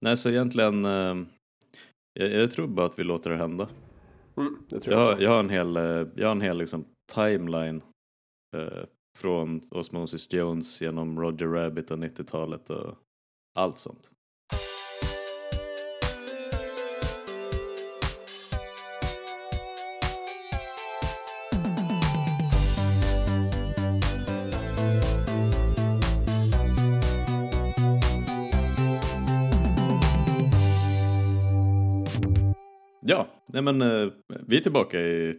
Nej, så egentligen, eh, jag, jag tror bara att vi låter det hända. Mm, det Jag, jag, har- jag har en hel, eh, jag har en hel liksom, timeline eh, från Osmosis Jones genom Roger Rabbit och 90-talet och allt sånt. Nej men eh, vi är tillbaka i,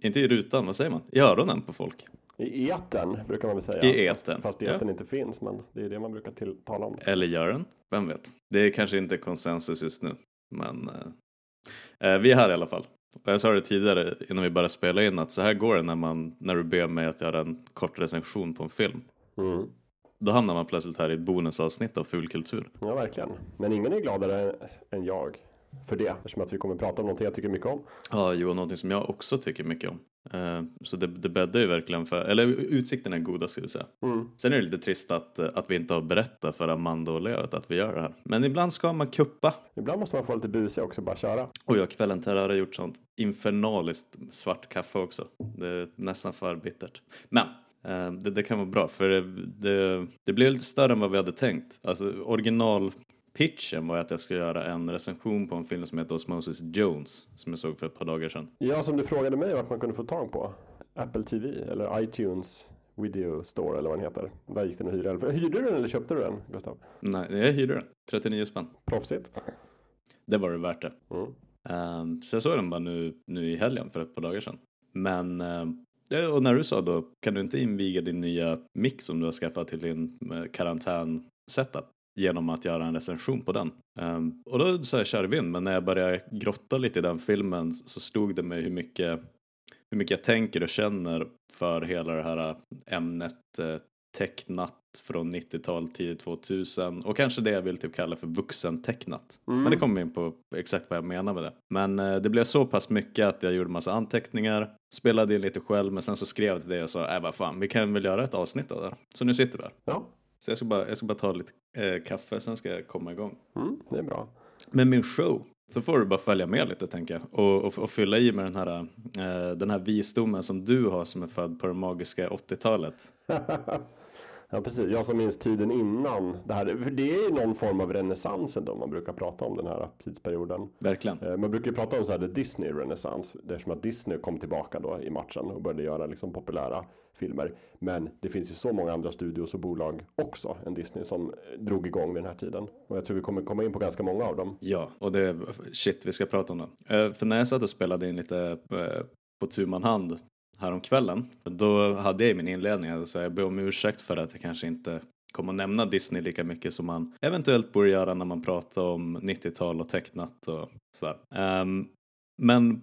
inte i rutan, vad säger man? I öronen på folk. I etern brukar man väl säga. I etern, Fast, fast ja. inte finns, men det är det man brukar till, tala om. Eller gör den? Vem vet? Det är kanske inte konsensus just nu. Men eh, eh, vi är här i alla fall. Och jag sa det tidigare innan vi började spela in att så här går det när, man, när du ber mig att göra en kort recension på en film. Mm. Då hamnar man plötsligt här i ett bonusavsnitt av fulkultur. Ja, verkligen. Men ingen är gladare än jag för det, eftersom att vi kommer prata om någonting jag tycker mycket om. Ja, jo, någonting som jag också tycker mycket om. Eh, så det, det bäddar ju verkligen för, eller utsikten är goda ska vi säga. Mm. Sen är det lite trist att, att vi inte har berättat för Amanda och Leot att vi gör det här. Men ibland ska man kuppa. Ibland måste man få lite busig också, bara köra. Och jag kvällen till har gjort sånt infernaliskt svart kaffe också. Det är nästan för bittert. Men eh, det, det kan vara bra för det, det, det blev lite större än vad vi hade tänkt. Alltså originalpitchen var att jag ska göra en recension på en film som heter Osmosis Jones som jag såg för ett par dagar sedan. Ja, som du frågade mig vart man kunde få tag på. Apple TV eller iTunes Video Store eller vad den heter. Där gick den att hyra. Hyrde du den eller köpte du den, Gustav? Nej, jag hyrde den. 39 spänn. Proffsigt. Det var det värt det. Mm. Um, så jag såg den bara nu, nu i helgen för ett par dagar sedan. Men, det- och när du sa då, kan du inte inviga din nya mick som du har skaffat till din eh, karantän-setup genom att göra en recension på den? Ehm, och då sa jag kör vind, men när jag började grotta lite i den filmen så stod det mig hur mycket, hur mycket jag tänker och känner för hela det här ämnet eh, tecknat från 90-tal, tidigt 2000 och kanske det jag vill typ kalla för vuxentecknat. Mm. Men det kommer vi in på exakt vad jag menar med det. Men eh, det blev så pass mycket att jag gjorde massa anteckningar, spelade in lite själv men sen så skrev jag till dig och sa, äh vad fan, vi kan väl göra ett avsnitt av det. Så nu sitter vi här. Ja, Så jag ska bara, jag ska bara ta lite eh, kaffe, sen ska jag komma igång. mm, det är bra. Men min show, så får du bara följa med lite tänker jag. Och, och, och fylla i med den här, eh, den här visdomen som du har som är född på det magiska 80-talet. Ja, precis. Jag som minns tiden innan det här. För det är ju någon form av renässans ändå man brukar prata om den här tidsperioden. Verkligen. Eh, Man brukar ju prata om så här Disney renässans. Det är som att Disney kom tillbaka då i matchen och började göra liksom populära filmer. Men det finns ju så många andra studios och bolag också än Disney som eh, drog igång vid den här tiden. Och jag tror vi kommer komma in på ganska många av dem. Ja, och det, är shit, vi ska prata om det. Eh, för när jag satt och spelade in lite eh, på tu man hand häromkvällen, då hade jag i min inledning, så jag ber om ursäkt för att jag kanske inte kommer att nämna Disney lika mycket som man eventuellt borde göra när man pratar om 90-tal och tecknat och sådär. Um, men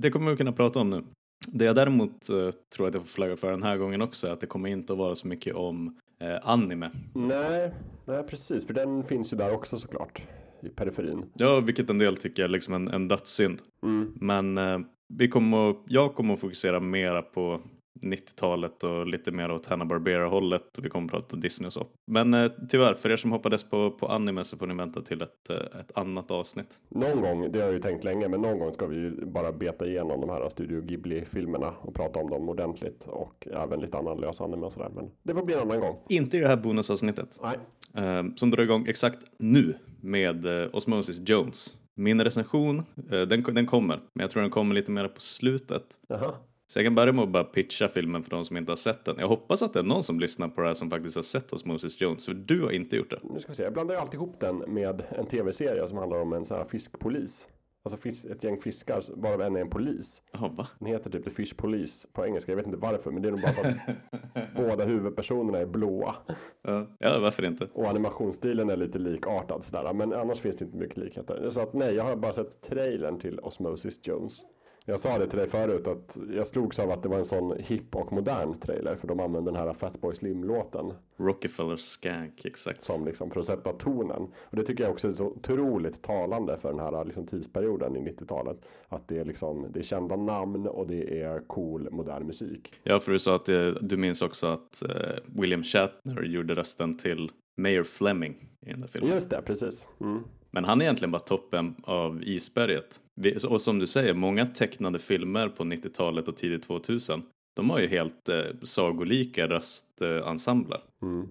det kommer vi kunna prata om nu. Det jag däremot eh, tror att jag får flagga för den här gången också är att det kommer inte att vara så mycket om eh, anime. Nej, nej, precis. För den finns ju där också såklart. I periferin. Ja, vilket en del tycker är liksom en, en dödssynd. Mm. Men eh, vi kommer jag kommer att fokusera mera på 90-talet och lite mer åt Hanna-Barbera-hållet. Vi kommer att prata Disney och så. Men eh, tyvärr, för er som hoppades på, på anime så får ni vänta till ett, eh, ett annat avsnitt. Någon gång, det har jag ju tänkt länge, men någon gång ska vi ju bara beta igenom de här Studio Ghibli-filmerna och prata om dem ordentligt och även lite annan lös anime och sådär. Men det får bli en annan gång. Inte i det här bonusavsnittet. Nej, eh, som drar igång exakt nu med eh, Osmosis Jones. Min recension, eh, den, den kommer, men jag tror den kommer lite mer på slutet. jaha. Så jag kan börja med att bara pitcha filmen för de som inte har sett den. Jag hoppas att det är någon som lyssnar på det här som faktiskt har sett Osmosis Jones, för du har inte gjort det. Nu ska vi se, jag blandar ju alltid ihop den med en tv-serie som handlar om en sån här fiskpolis. Alltså ett gäng fiskar, varav en är en polis. Jaha, va? Den heter typ The Fish Police på engelska, jag vet inte varför, men det är nog bara för att båda huvudpersonerna är blåa. Ja, ja, varför inte? Och animationsstilen är lite likartad sådär, men annars finns det inte mycket likheter. Så att nej, jag har bara sett trailern till Osmosis Jones. Jag sa det till dig förut att jag slogs av att det var en sån hipp och modern trailer för de använde den här Fatboy Slim-låten Rockefeller Skank, exakt. som liksom för att sätta tonen. Och det tycker jag också är så otroligt talande för den här liksom tidsperioden i 90-talet. Att det är liksom, det är kända namn och det är cool modern musik. Ja, för du sa att eh, du minns också att eh, William Shatner gjorde rösten till Mayor Fleming i den där filmen. Just det, precis. Mm. Men han är egentligen bara toppen av isberget. Och som du säger, många tecknade filmer på 90-talet och tidigt 2000 de har ju helt eh, sagolika röstensembler. Mm.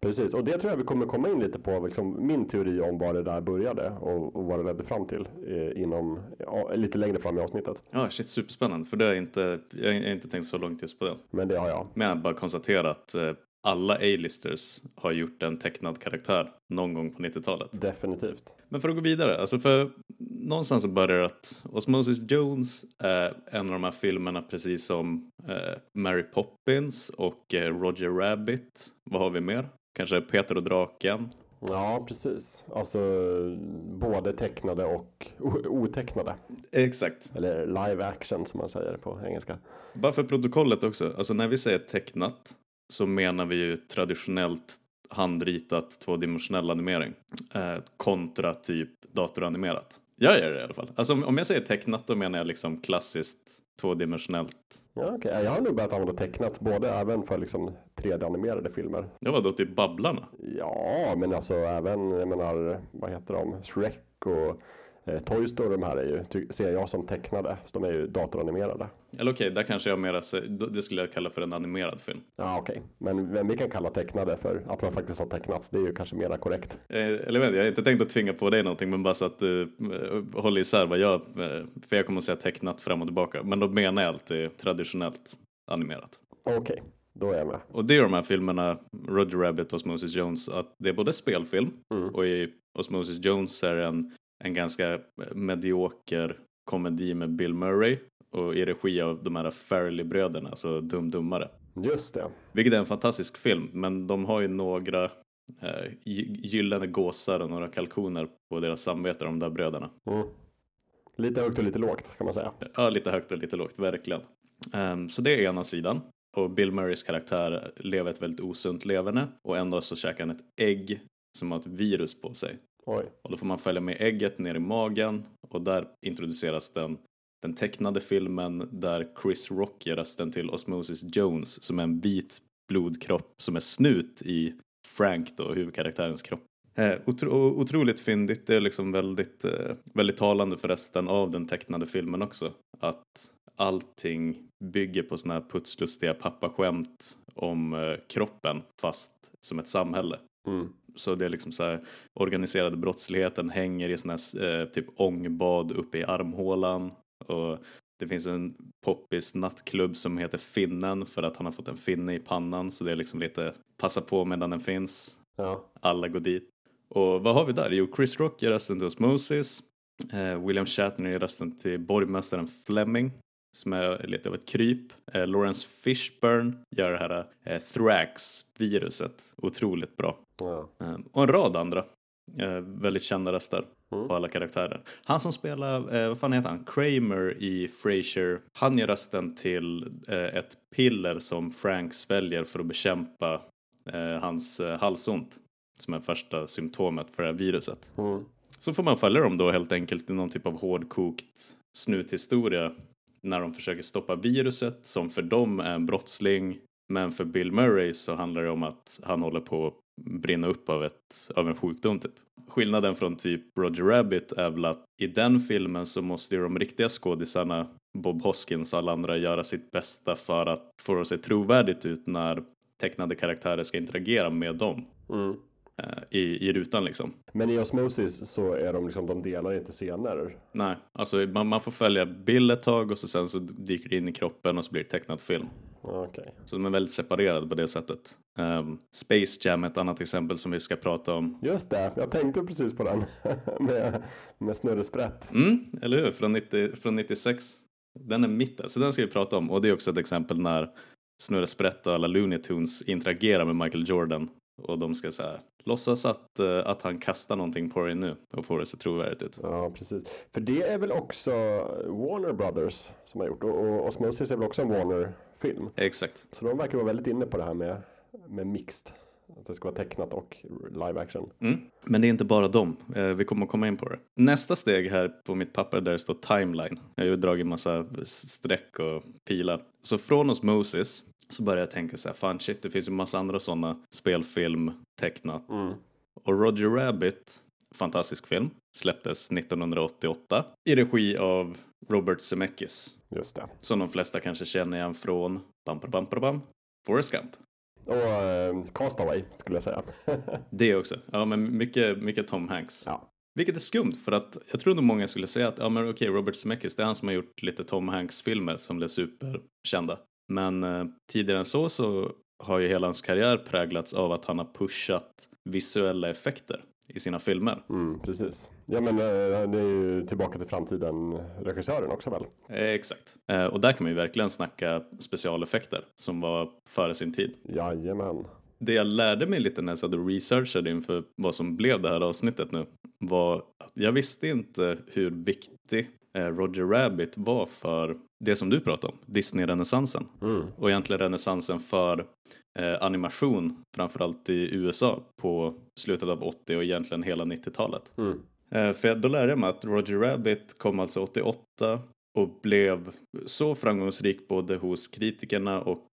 Precis, och det tror jag vi kommer komma in lite på, liksom, min teori om var det där började och, och vad det ledde fram till eh, inom, ja, lite längre fram i avsnittet. Ja, shit, superspännande. För det har jag inte, jag har inte tänkt så långt just på det. Men det har jag. Men jag bara konstatera att eh, alla A-listers har gjort en tecknad karaktär någon gång på 90-talet. Definitivt. Men för att gå vidare, alltså för någonstans så börjar det att Osmosis Jones är en av de här filmerna precis som eh, Mary Poppins och eh, Roger Rabbit. Vad har vi mer? Kanske Peter och draken? Ja, precis. Alltså både tecknade och otecknade. Exakt. Eller live action som man säger på engelska. Bara för protokollet också, alltså när vi säger tecknat så menar vi ju traditionellt handritat tvådimensionell animering eh, kontra typ datoranimerat. Jag gör det i alla fall. Alltså om, om jag säger tecknat då menar jag liksom klassiskt tvådimensionellt. Ja, okej. Jag har nog börjat använda tecknat både även för liksom 3D-animerade filmer. Det var då typ Babblarna. Ja, men alltså även, jag menar, vad heter de? Shrek och eh, Toy Story, de här är ju, ty- ser jag som tecknade. Så de är ju datoranimerade. Eller okej, där kanske jag mera, det skulle jag kalla för en animerad film. Ja, okej. Men vem vi kan kalla tecknade för att man faktiskt har tecknats, det är ju kanske mera korrekt. Eh, eller jag jag har inte tänkt att tvinga på dig någonting men bara så att du eh, håller isär vad jag, eh, för jag kommer att säga tecknat fram och tillbaka. Men då menar jag alltid traditionellt animerat. Okej, då är jag med. Och det är de här filmerna, Roger Rabbit och Osmosis Jones, att det är både spelfilm Mm. och i Osmosis Jones är det en, en ganska medioker komedi med Bill Murray och i regi av de här Farrelly-bröderna, alltså Dum Dummare. Just det. Vilket är en fantastisk film, men de har ju några eh, gy- gyllene gåsar och några kalkoner på deras samvete, de där bröderna. Mm. Lite högt och lite lågt kan man säga. Ja, lite högt och lite lågt, verkligen. Ehm, så det är ena sidan. Och Bill Murrays karaktär lever ett väldigt osunt leverne och dag så käkar han ett ägg som har ett virus på sig. Oj. Och då får man följa med ägget ner i magen och där introduceras den, den tecknade filmen där Chris Rock ger rösten till Osmosis Jones som är en vit blodkropp som är snut i Frank då, huvudkaraktärens kropp. Eh, otro, och otroligt fyndigt, det är liksom väldigt, eh, väldigt talande för resten av den tecknade filmen också. Att allting bygger på såna här putslustiga pappaskämt om eh, kroppen fast som ett samhälle. Mm. Så det är liksom så här organiserade brottsligheten hänger i såna här eh, typ ångbad uppe i armhålan och det finns en poppis nattklubb som heter Finnen för att han har fått en finne i pannan så det är liksom lite passa på medan den finns. Ja. Alla går dit. Och vad har vi där? Jo, Chris Rock gör rösten till Osmosis. Eh, William Shatner gör rösten till borgmästaren Fleming som är lite av ett kryp. Eh, Lawrence Fishburne gör det här eh, Thrax-viruset otroligt bra. ja. Eh, och en rad andra eh, väldigt kända röster Mm. på alla karaktärer. Han som spelar, eh, vad fan heter han, Kramer i Frasier, han gör rösten till eh, ett piller som Frank sväljer för att bekämpa eh, hans halsont som är första symptomet för det här viruset. Mm. Så får man följa dem då helt enkelt i någon typ av hårdkokt snuthistoria när de försöker stoppa viruset som för dem är en brottsling men för Bill Murray så handlar det om att han håller på att brinna upp av, ett, av en sjukdom typ. Skillnaden från typ Roger Rabbit är väl att i den filmen så måste ju de riktiga skådisarna Bob Hoskins och alla andra göra sitt bästa för att få det att se trovärdigt ut när tecknade karaktärer ska interagera med dem Mm eh, i, i rutan liksom. Men i Osmosis så är de liksom, de delar inte scener. Nej, alltså man, man får följa Bill ett tag och så sen så dyker det in i kroppen och så blir det tecknad film. Okej. Så de är väldigt separerade på det sättet. Um, Space Jam är ett annat exempel som vi ska prata om. Just det, jag tänkte precis på den. med, med snurresprätt. Mm, eller hur? Från, 90, från 96. Den är mitt så den ska vi prata om. Och det är också ett exempel när Snurre Sprätt och alla Looney Tunes interagerar med Michael Jordan. Och de ska så här, låtsas att, eh, att han kastar någonting på dig nu och får det så trovärdigt ut. Ja, precis. För det är väl också Warner Brothers som har gjort. Och, Osmosis är väl också en Warner-film. Exakt. Så de verkar vara väldigt inne på det här med, med mixed. Att det ska vara tecknat och live action. Mm. Men det är inte bara dem. Eh, vi kommer komma in på det. Nästa steg här på mitt papper där det står timeline. Jag har ju dragit massa streck och pilar. Så från Osmosis så började jag tänka så här, fan shit, det finns ju massa andra sådana spelfilm tecknat. Mm. Och Roger Rabbit fantastisk film. Släpptes 1988 i regi av Robert Zemeckis. Just det. Som de flesta kanske känner igen från bam, bam, bam, bam, Forrest Gump. Och eh, Castaway skulle jag säga. Det också. Ja, men mycket, mycket Tom Hanks. ja. Vilket är skumt för att jag tror nog många skulle säga att ja men okej Robert Zemeckis det är han som har gjort lite Tom Hanks filmer som blev superkända. Men eh, tidigare än så så har ju hela hans karriär präglats av att han har pushat visuella effekter i sina filmer. Mm, precis. Ja men eh, det är ju Tillbaka till framtiden regissören också väl? Eh, exakt. Och där kan man ju verkligen snacka specialeffekter som var före sin tid. Jajamän. Det jag lärde mig lite när jag satt och researchade inför vad som blev det här avsnittet nu var att jag visste inte hur viktig Roger Rabbit var för det som du pratade om, Disney-renässansen. Mm. Och egentligen renässansen för eh, animation, framförallt i USA på slutet av 80 och egentligen hela 90-talet. Mm. Eh, för då lärde jag mig att Roger Rabbit kom alltså 88 och blev så framgångsrik både hos kritikerna och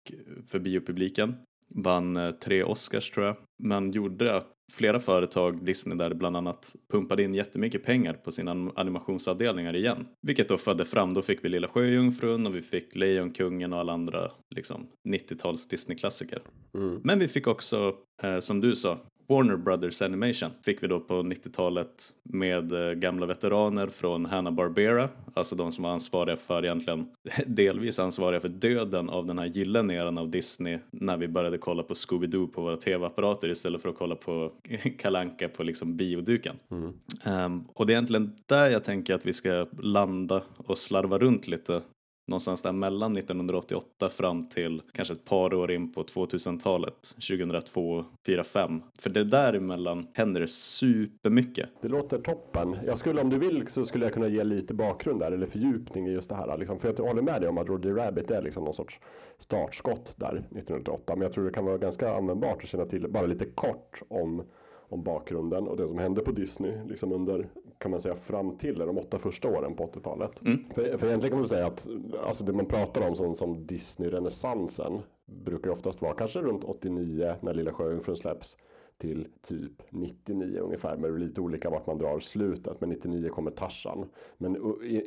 för biopubliken. Vann eh, tre Oscars tror jag. Men gjorde att flera företag, Disney där bland annat, pumpade in jättemycket pengar på sina anim- animationsavdelningar igen. Vilket då födde fram, då fick vi Lilla Sjöjungfrun och vi fick Lejonkungen och alla andra liksom 90-tals Disney-klassiker. Mm. Men vi fick också, eh, som du sa, Warner Brothers Animation fick vi då på 90-talet med eh, gamla veteraner från Hanna-Barbera, alltså de som var ansvariga för egentligen, delvis ansvariga för döden av den här gyllene eran av Disney när vi började kolla på Scooby-Doo på våra tv-apparater istället för att kolla på Kalanka på liksom bioduken. Mm. Ehm, och det är egentligen där jag tänker att vi ska landa och slarva runt lite. Någonstans där mellan 1988 fram till kanske ett par år in på 2000-talet, 2002, 4, 5. För det däremellan händer det supermycket. Det låter toppen. Jag skulle om du vill så skulle jag kunna ge lite bakgrund där eller fördjupning i just det här. Liksom, för jag håller med dig om att Roger Rabbit är liksom någon sorts startskott där 1988. Men jag tror det kan vara ganska användbart att känna till bara lite kort om om bakgrunden och det som hände på Disney liksom under kan man säga fram till de åtta första åren på 80-talet. Mm. För, för egentligen kan man säga att alltså det man pratar om som, som Disney-renässansen brukar oftast vara kanske runt 89 när Lilla Sjöjungfrun släpps till typ 99 ungefär med lite olika vart man drar slutet men 99 kommer Tarzan. Men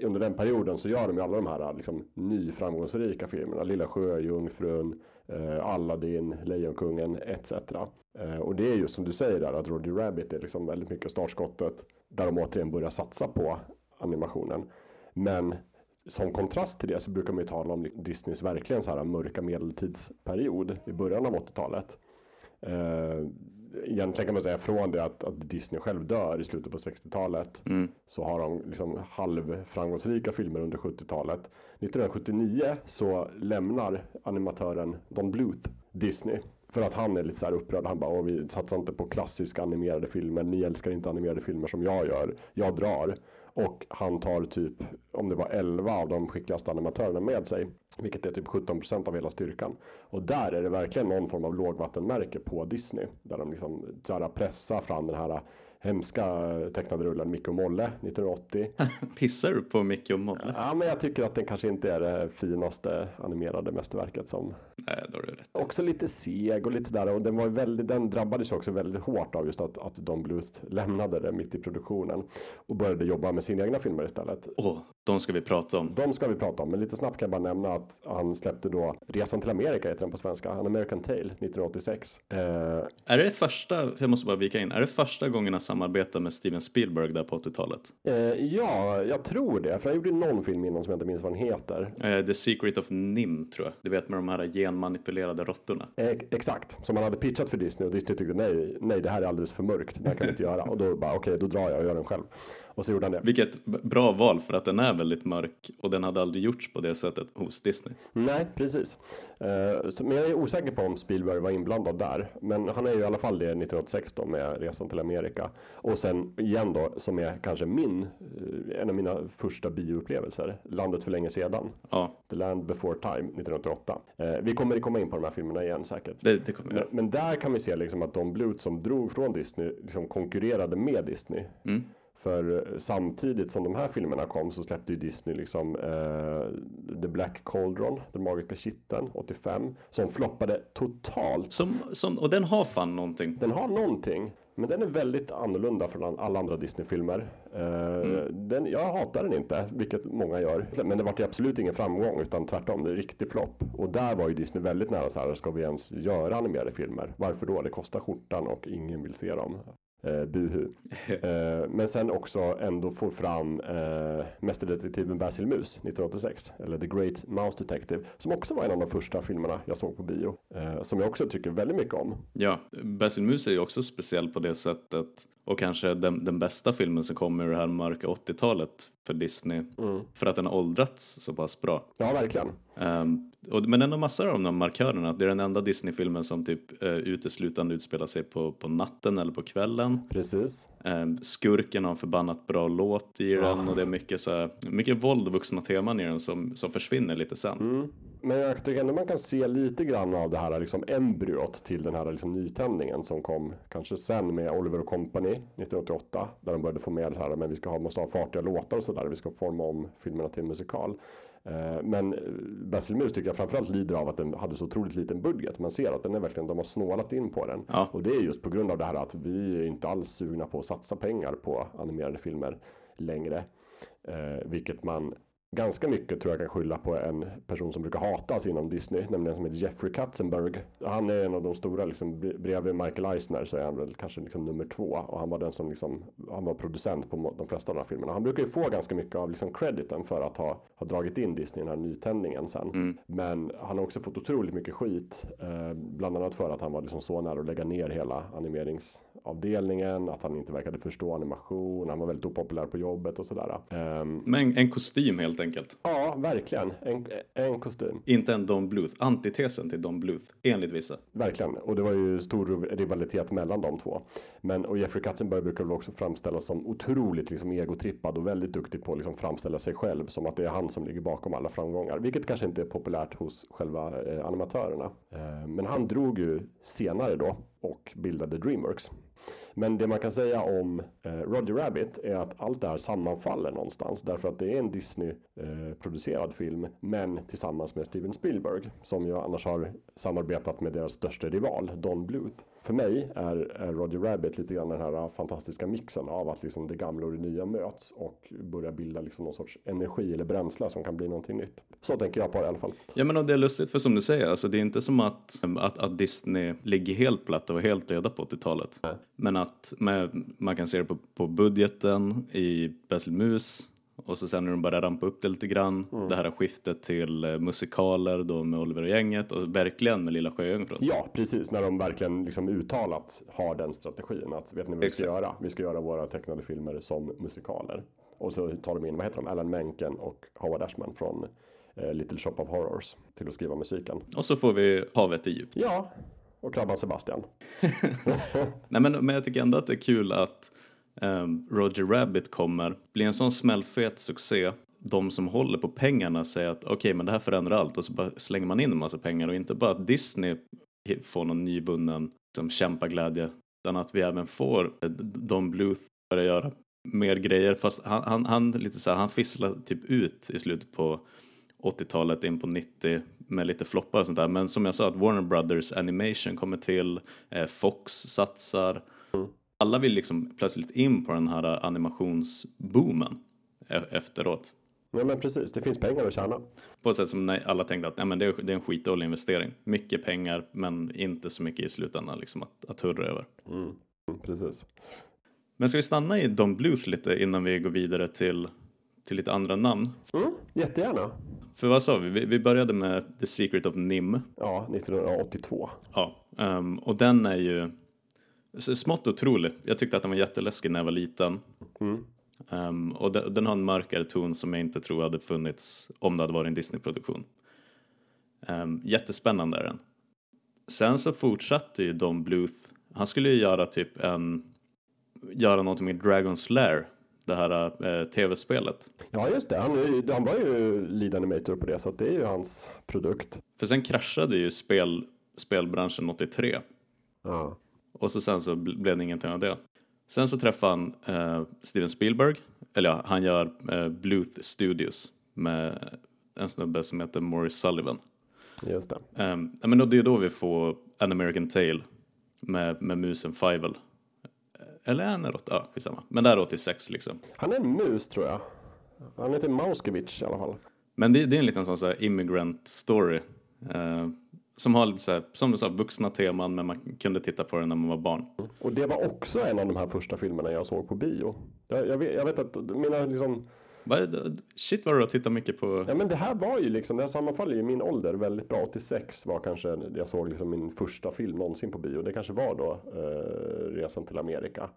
under den perioden så gör de ju alla de här liksom nyframgångsrika filmerna Lilla Sjöjungfrun, eh, Aladdin, Lejonkungen etc. Eh, och det är ju som du säger där att Roger Rabbit är liksom väldigt mycket startskottet där de återigen börjar satsa på animationen. Men som kontrast till det så brukar man ju tala om Disneys verkligen så här mörka medeltidsperiod i början av 80-talet. Eh, egentligen kan man säga från det att, att Disney själv dör i slutet på 60-talet Mm. så har de liksom halvframgångsrika filmer under 70-talet. 1979 så lämnar animatören Don Bluth Disney. För att han är lite så här upprörd. Han bara, vi satsar inte på klassiska animerade filmer. Ni älskar inte animerade filmer som jag gör. Jag drar. Och han tar typ, om det var 11 av de skickligaste animatörerna med sig. Vilket är typ 17% av hela styrkan. Och där är det verkligen någon form av lågvattenmärke på Disney. Där de liksom här pressar fram den här hemska tecknade rullen Micke och Molle 1980. Pissar du på Micke och Molle? Ja, men jag tycker att den kanske inte är det finaste animerade mästerverket som Nej, då har du rätt. också lite seg och lite där och den var väldigt, den drabbades också väldigt hårt av just att, att Don Bluth lämnade det mitt i produktionen och började jobba med sina egna filmer istället. Åh, de ska vi prata om. De ska vi prata om, men lite snabbt kan jag bara nämna att han släppte då Resan till Amerika heter den på svenska, An American Tale 1986. Eh, Är det första, jag måste bara vika in, är det första gången han samarbetar med Steven Spielberg där på 80-talet? eh, ja, jag tror det, för han gjorde någon film innan som jag inte minns vad den heter. Eh, The Secret of Nim tror jag. Du vet med de här genmanipulerade råttorna. Eh, exakt, som man hade pitchat för Disney och Disney tyckte nej, nej det här är alldeles för mörkt, det här kan vi inte göra. Och då bara okej, då drar jag och gör den själv. Och så gjorde han det. Vilket bra val för att den är väldigt mörk och den hade aldrig gjorts på det sättet hos Disney. Nej, precis. Eh, men jag är osäker på om Spielberg var inblandad där. Men han är ju i alla fall det 1986 då med Resan till Amerika. Och sen igen då, som är kanske min, eh, en av mina första bioupplevelser, Landet för länge sedan. Ja, The Land Before Time 1988. Eh, vi kommer komma in på de här filmerna igen säkert. det, det kommer jag Men, men där kan vi se liksom att de Bluth som drog från Disney liksom konkurrerade med Disney. Mm. För eh, samtidigt som de här filmerna kom så släppte ju Disney liksom eh, The Black Cauldron, Den magiska kitteln 85. Som floppade totalt. Som, som, och den har fan någonting. Den har någonting. Men den är väldigt annorlunda från alla andra Disney-filmer. Mm. Den, jag hatar den inte, vilket många gör. Men det var absolut ingen framgång, utan tvärtom, det är en riktig flopp. Och där var ju Disney väldigt nära så här, ska vi ens göra animerade filmer? Varför då? Det kostar skjortan och ingen vill se dem eh, buhu. eh, men sen också ändå få fram eh, Mästerdetektiven Basil Mus 1986. Eller The Great Mouse Detective. Som också var en av de första filmerna jag såg på bio. Eh, som jag också tycker väldigt mycket om. Ja, Basil Mus är ju också speciell på det sättet. Och kanske den, den bästa filmen som kommer ur det här mörka 80-talet för Disney. Mm. För att den har åldrats så pass bra. Ja, verkligen. Um, och, men ändå massor av de här markörerna. Det är den enda Disney-filmen som typ uh, uteslutande utspelar sig på, på natten eller på kvällen. Precis. Um, skurken har en förbannat bra låt i den ja. och det är mycket, så här, mycket våld och vuxna teman i den som, som försvinner lite sen. Mm. Men jag tycker ändå man kan se lite grann av det här liksom embryot till den här liksom nytändningen som kom kanske sen med Oliver och Company 1988. Där de började få med det här men vi ska ha, måste ha fartiga låtar och sådär. Vi ska forma om filmerna till en musikal. Eh, men eh, Basil Mus tycker jag framförallt lider av att den hade så otroligt liten budget. Man ser att den är verkligen, de har snålat in på den. Ja. Och det är just på grund av det här att vi är inte alls sugna på att satsa pengar på animerade filmer längre. Eh, vilket man ganska mycket tror jag kan skylla på en person som brukar hatas inom Disney, nämligen som heter Jeffrey Katzenberg. Han är en av de stora, liksom, bredvid Michael Eisner så är han väl kanske liksom nummer två och han var den som liksom, han var producent på de flesta av de här filmerna. Han brukar ju få ganska mycket av liksom crediten för att ha, ha dragit in Disney i den här nytändningen sen. Mm. Men han har också fått otroligt mycket skit, eh, bland annat för att han var liksom så nära att lägga ner hela animeringsavdelningen, att han inte verkade förstå animation, han var väldigt opopulär på jobbet och sådär. Eh, Men en kostym helt enkelt enkelt. Ja, verkligen. En, en kostym. Inte en Don Bluth. Antitesen till Don Bluth, enligt vissa. Verkligen. Och det var ju stor rivalitet mellan de två. Men och Jeffrey Katzenberg brukar väl också framställas som otroligt liksom egotrippad och väldigt duktig på att liksom framställa sig själv som att det är han som ligger bakom alla framgångar. Vilket kanske inte är populärt hos själva eh, animatörerna. Eh, men han drog ju senare då och bildade Dreamworks. Men det man kan säga om eh, Roger Rabbit är att allt det här sammanfaller någonstans. Därför att det är en Disney-producerad eh, film. Men tillsammans med Steven Spielberg. Som ju annars har samarbetat med deras största rival, Don Bluth för mig är, är Roger Rabbit lite grann den här fantastiska mixen av att liksom det gamla och det nya möts och börjar bilda liksom någon sorts energi eller bränsle som kan bli någonting nytt. Så tänker jag på det i alla fall. Ja men och det är lustigt för som du säger, alltså det är inte som att, att, att Disney ligger helt platt och helt döda på 80-talet. Men att med, man kan se det på, på budgeten i Basil Mus och så sen när de börjar rampa upp det lite grann, mm. det här skiftet till eh, musikaler då med Oliver och gänget och verkligen med Lilla Sjöjungfrun. Ja, precis, när de verkligen liksom uttalat har den strategin att vet ni vad vi ska göra? Vi ska göra våra tecknade filmer som musikaler. Och så tar de in, vad heter de, Alan Menken och Howard Ashman från eh, Little Shop of Horrors till att skriva musiken. Och så får vi Havet är djupt. Ja, och Krabban Sebastian. Nej men, men jag tycker ändå att det är kul att Ehm, Roger Rabbit kommer, blir en sån smällfet succé de som håller på pengarna säger att okej okay, men det här förändrar allt. Och så bara slänger man in en massa pengar och inte bara att Disney får någon nyvunnen liksom, kämpaglädje utan att vi även får eh, Don Bluth börja göra mer grejer. Fast han, han, han, lite så här, han fisslar typ ut i slutet på 80-talet in på 90 med lite floppar och sånt där. Men som jag sa att Warner Brothers Animation kommer till, eh, Fox satsar. Mm alla vill liksom plötsligt in på den här animationsboomen e- efteråt. Ja men precis, det finns pengar att tjäna. På ett sätt som alla tänkte att nej, men det, är, det är en skitdålig investering. Mycket pengar men inte så mycket i slutändan liksom att, att hurra över. Mm, mm precis. Men ska vi stanna i Don Bluth lite innan vi går vidare till, till lite andra namn? Mm, jättegärna. För vad sa vi? vi? började med The Secret of Nim. Ja, 1982. Ja, um, och den är ju smått otrolig. Jag tyckte att den var jätteläskig när jag var liten. Mm. Um, och den, den, har en mörkare ton som jag inte tror hade funnits om det hade varit en Disney-produktion. Um, jättespännande är den. Sen så fortsatte ju Don Bluth. Han skulle ju göra typ en, göra någonting med Dragon's Lair, det här uh, tv-spelet. Ja just det, han, han var ju lead animator på det så det är ju hans produkt. För sen kraschade ju spel, spelbranschen 83. Ja. Och så sen så blev det ingenting av det. Sen så träffade han eh, Steven Spielberg, eller ja, han gör eh, Bluth Studios med en snubbe som heter Morris Sullivan. Just det. Um, men då, det är då vi får An American Tale med, med musen Fievel. eller är 80, ja skitsamma. Men det här är 86 liksom. Han är en mus tror jag. Han heter Mauskevich i alla fall. Men det, det är en liten sån så här immigrant story. Eh, som har lite så här, som du sa, vuxna teman men man kunde titta på den när man var barn. Och det var också en av de här första filmerna jag såg på bio. Jag, jag, vet, jag vet att mina liksom Shit vad du har tittat mycket på. Ja men det här var ju liksom, det här sammanfaller ju min ålder väldigt bra. 86 var kanske, jag såg liksom min första film någonsin på bio. Det kanske var då eh, Resan till Amerika.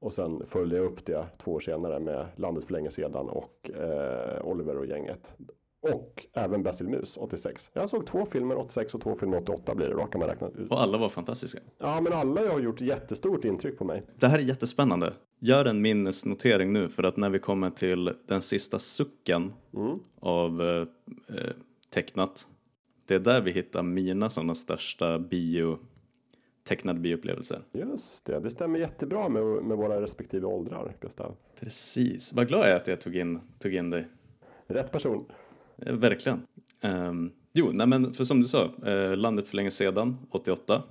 Och sen följde jag upp det två år senare med Landet för länge sedan och eh, Oliver och gänget. Och även Basil Mus 86. Jag såg två filmer 86 och två filmer 88 blir det då kan man räkna ut. Och alla var fantastiska. Ja men alla har gjort jättestort intryck på mig. Det här är jättespännande. Gör en minnesnotering nu för att när vi kommer till den sista sucken av eh, eh, tecknat. Det är där vi hittar mina sådana största bio, tecknade bioupplevelser. Just det, det stämmer jättebra med, med våra respektive åldrar Gustav. Precis. Vad glad jag är att jag tog in, tog in dig. Rätt person. Eh, Verkligen. Um, jo, nej men för som du sa, eh, Landet för länge sedan, 88.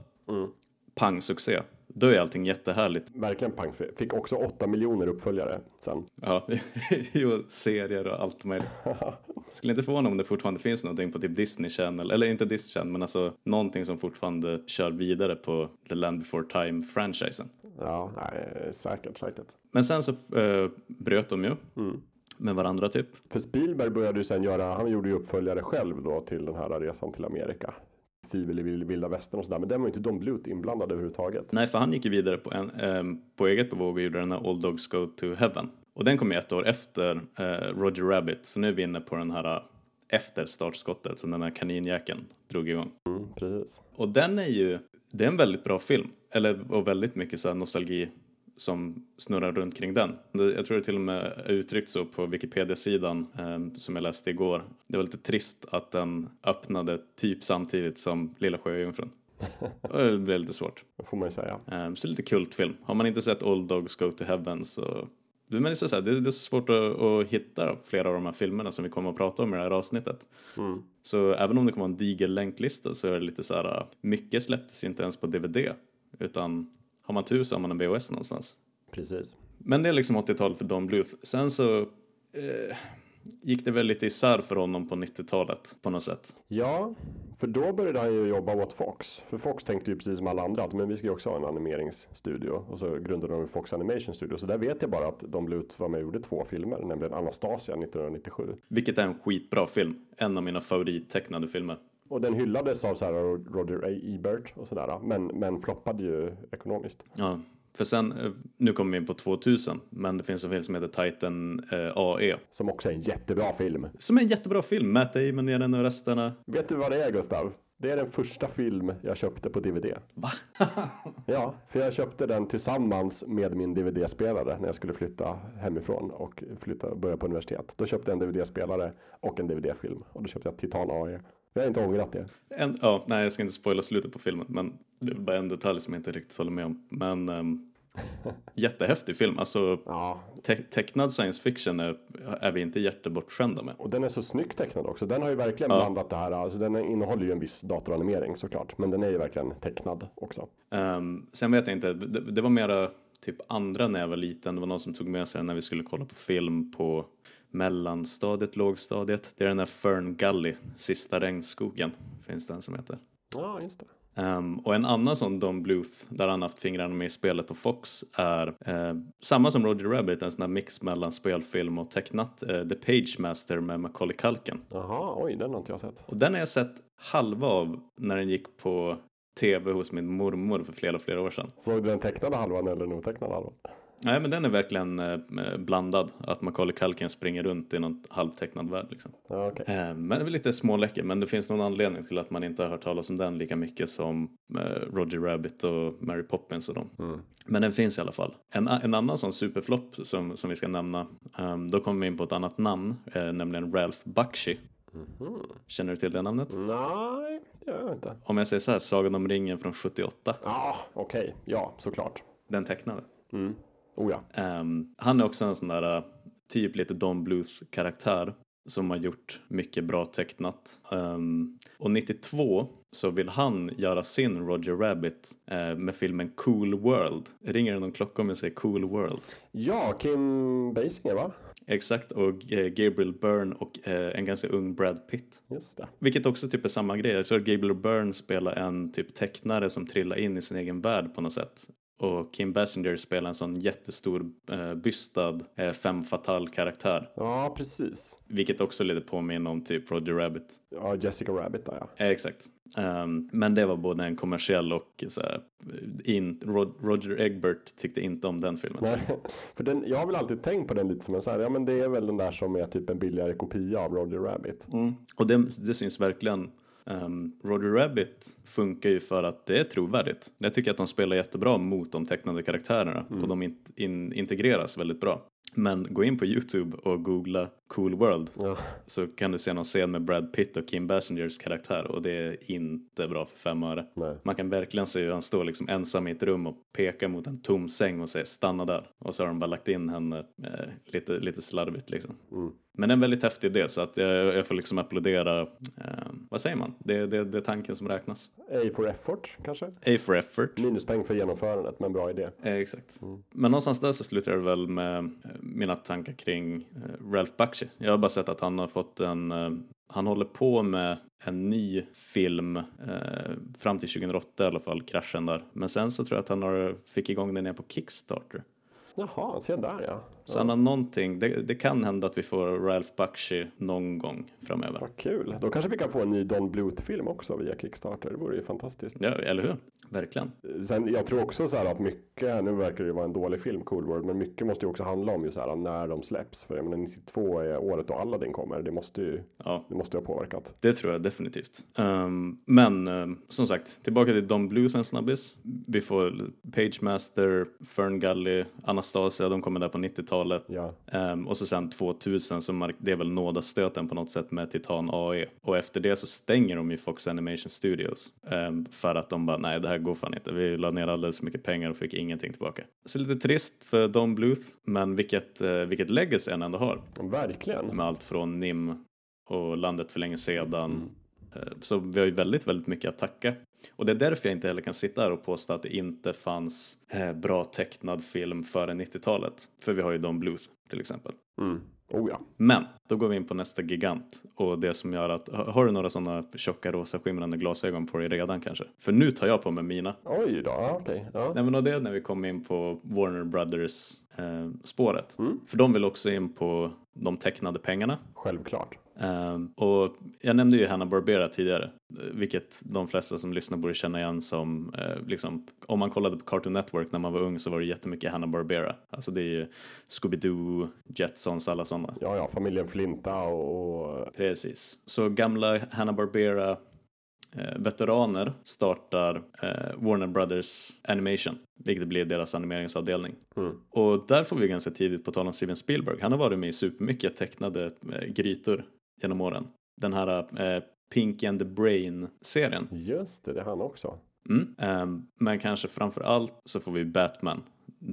Pang succé. Då är allting jättehärligt. Verkligen pang. Fick också 8 miljoner uppföljare sen. Ja, jo, serier och allt möjligt. Skulle inte förvåna om det fortfarande finns någonting på typ Disney Channel, eller inte Disney Channel, men alltså någonting som fortfarande kör vidare på The Land Before Time-franchisen. Ja, nej, säkert, säkert. Men sen så eh, bröt de ju med varandra typ. För Spielberg började ju sen göra, han gjorde ju uppföljare själv då till den här resan till Amerika. Vild- vilda västern och sådär, men den var ju inte Don Bluth inblandad överhuvudtaget. Nej, för han gick ju vidare på, en, ehm, på eget bevåg och gjorde den här All Dogs Go to Heaven. Och den kom ju ett år efter eh, Roger Rabbit, så nu är vi inne på den här eh, efter startskottet som den här kaninjäkeln drog igång. Mm, precis. Och den är ju, det är en väldigt bra film. Eller, och väldigt mycket så här nostalgi som snurrar runt kring den. Jag tror det till och med är uttryckt så på Wikipedia-sidan eh, som jag läste igår. Det var lite trist att den öppnade typ samtidigt som Lilla Sjöjungfrun. Det blev lite svårt. Det får man ju säga. Eh, så lite kultfilm. Har man inte sett Old Dogs Go to Heaven så men det, är så här, det, är så svårt att, att hitta flera av de här filmerna som vi kommer att prata om i det här avsnittet. Så även om det kommer vara en diger länklista så är det lite så här, mycket släpptes inte ens på DVD. Utan har man tur så har man en VHS någonstans. Precis. Men det är liksom 80-talet för Don Bluth. Sen så eh, gick det väl lite isär för honom på 90-talet på något sätt. Ja, för då började han ju jobba åt Fox. För Fox tänkte ju precis som alla andra att men vi ska ju också ha en animeringsstudio. Och så grundade de Fox Animation Studio. Så där vet jag bara att Don Bluth var med och gjorde två filmer, nämligen Anastasia 1997. Vilket är en skitbra film. En av mina favorittecknade filmer. Och den hyllades av så här Roger A. Ebert och sådär. Men, men floppade ju ekonomiskt. Ja, för sen, eh, nu kommer vi in på 2000, men det finns en film som heter Titan eh, AE. Som också är en jättebra film. Som är en jättebra film, Matt Damon är den och resterna. Vet du vad det är Gustav? Det är den första film jag köpte på DVD. Va? Ja, för jag köpte den tillsammans med min DVD-spelare när jag skulle flytta hemifrån och flytta, börja på universitet. Då köpte jag en DVD-spelare och en DVD-film. Och då köpte jag Titan AE. Jag har inte ångrat det. En, ja, nej, jag ska inte spoila slutet på filmen, men det är bara en detalj som jag inte riktigt håller med om. Men um, jättehäftig film. Alltså, Ja, te- tecknad science fiction är, är vi inte jättebortskämda med. och den är så snyggt tecknad också. Den har ju verkligen Ja. blandat det här. Alltså den innehåller ju en viss datoranimering såklart. Men den är ju verkligen tecknad också. Um, sen vet jag inte, det, det var mera typ andra när jag var liten. Det var någon som tog med sig när vi skulle kolla på film på mellanstadiet, lågstadiet. Det är den där Fern Gully, Sista regnskogen, finns den som heter. Ja, just det. Um, och en annan sån Don Bluth, där han haft fingrarna med i spelet på Fox, är eh, samma som Roger Rabbit, en sån här mix mellan spelfilm och tecknat, eh, The Page Master med Macaulay Culkin. Jaha, oj, den har inte jag sett. Och den har jag sett halva av när den gick på tv hos min mormor för flera, flera år sedan. Såg du den tecknade halvan eller den otecknade halvan? Nej, men den är verkligen eh, blandad. Att Macaulay Culkin springer runt i någon halvtecknad värld. Liksom. Ja, okej. Eh, men det är lite småläcker, men det finns någon anledning till att man inte har hört talas om den lika mycket som eh, Roger Rabbit och Mary Poppins och dem. Mm. Men den finns i alla fall. En, en annan sån superflopp som, som vi ska nämna, eh, då kommer vi in på ett annat namn, nämligen Ralph Bakshi. Mhm. Känner du till det namnet? Nej, det gör jag inte. Om jag säger så här, Sagan om ringen från 78, Ja, okej. Ja, såklart. den tecknade. Mm. Oh ja. Ehm, han är också en sån där uh, typ lite Don Bluth karaktär. som har gjort mycket bra tecknat. Um, och 92 så vill han göra sin Roger Rabbit eh, med filmen Cool World. Ringer det någon klocka om jag säger Cool World? Ja, Kim Basinger va? Exakt, och eh, Gabriel Byrne och eh, en ganska ung Brad Pitt. Just det. Vilket också typ är samma grej. Jag tror att Gabriel Byrne spelar en typ tecknare som trillar in i sin egen värld på något sätt. Och Kim Basinger spelar en sån jättestor eh, bystad eh, femme fatale karaktär. Ja, precis. Vilket också lite påminner om typ Roger Rabbit. Ja, Jessica Rabbit där ja. Eh, exakt. Um, men det var både en kommersiell och så här, in, Roger Egbert tyckte inte om den filmen. Nej, för den, jag har väl alltid tänkt på den lite som en så här, ja men det är väl den där som är typ en billigare kopia av Roger Rabbit. Mm. Och det, det syns verkligen Um, Roger Rabbit funkar ju för att det är trovärdigt. Jag tycker att de spelar jättebra mot de tecknade karaktärerna mm. och de in, in, integreras väldigt bra. Men gå in på Youtube och googla Cool World ja. så kan du se någon scen med Brad Pitt och Kim Basingers karaktär och det är inte bra för fem öre. Nej. Man kan verkligen se hur han står liksom ensam i ett rum och pekar mot en tom säng och säger stanna där. Och så har de bara lagt in henne eh, lite, lite slarvigt liksom. Mm. Men en väldigt häftig idé så att jag, jag får liksom applådera, eh, vad säger man? Det, det, det är tanken som räknas. A for effort kanske? A for effort. Minuspeng för genomförandet men bra idé. Eh, exakt. Mm. Men någonstans där så slutar det väl med eh, mina tankar kring eh, Ralph Bakshi. Jag har bara sett att han har fått en eh, han håller på med en ny film eh, fram till 2008 i alla fall, kraschen där. Men sen så tror jag att han har, fick igång den igen på Kickstarter. Jaha, se där ja. Så han har någonting, det, det, kan hända att vi får Ralph Bakshi någon gång framöver. Vad kul, då kanske vi kan få en ny Don Bluth-film också via Kickstarter, det vore ju fantastiskt. Ja, eller hur? Verkligen. Sen, jag tror också så här att mycket, nu verkar det ju vara en dålig film, Cool World, men mycket måste ju också handla om ju så här när de släpps. För jag menar 92 är året då Aladdin kommer, det måste ju, ja. det måste ju ha påverkat. Det tror jag definitivt. Um, men um, som sagt, tillbaka till Don Bluth en snabbis. Vi får Pagemaster, Fern Gully, Anastasia, de kommer där på 90-talet. Ja. Um, och så sen 2000 så det är väl nådastöten på något sätt med Titan AE. Och efter det så stänger de ju Fox Animation Studios. för att de bara, nej det här går fan inte. Vi la ner alldeles för mycket pengar och fick ingenting tillbaka. Så lite trist för Don Bluth, men vilket, uh, vilket legacy han ändå har. Verkligen. Med allt från NIM och Landet för länge sedan. Mm. Så vi har ju väldigt, väldigt mycket att tacka. Och det är därför jag inte heller kan sitta här och påstå att det inte fanns eh, bra tecknad film före 90-talet. För vi har ju Don Bluth till exempel. Mm. Oh ja. Men då går vi in på nästa gigant och det som gör att, har du några sådana tjocka rosa skimrande glasögon på dig redan kanske? För nu tar jag på mig mina. Oj då, okej. Okay. Ja. Nej men och det är när vi kommer in på Warner Brothers eh, spåret. Mm. För de vill också in på de tecknade pengarna. Självklart. Um, och jag nämnde ju Hanna Barbera tidigare, vilket de flesta som lyssnar borde känna igen som, uh, liksom, om man kollade på Cartoon Network när man var ung så var det jättemycket Hanna Barbera. Alltså det är ju Scooby-Doo, Jetsons, alla sådana. Ja, ja, familjen Flinta och... Precis. Så gamla Hanna Barbera eh, veteraner startar eh, Warner Brothers Animation, vilket blir deras animeringsavdelning. Mm. Och där får vi ganska tidigt, på tal om Steven Spielberg, han har varit med i supermycket tecknade eh, grytor genom åren. Den här eh, Pinky and the Brain-serien. Just det, det är han också. Mm. Um, men kanske framför allt så får vi Batman,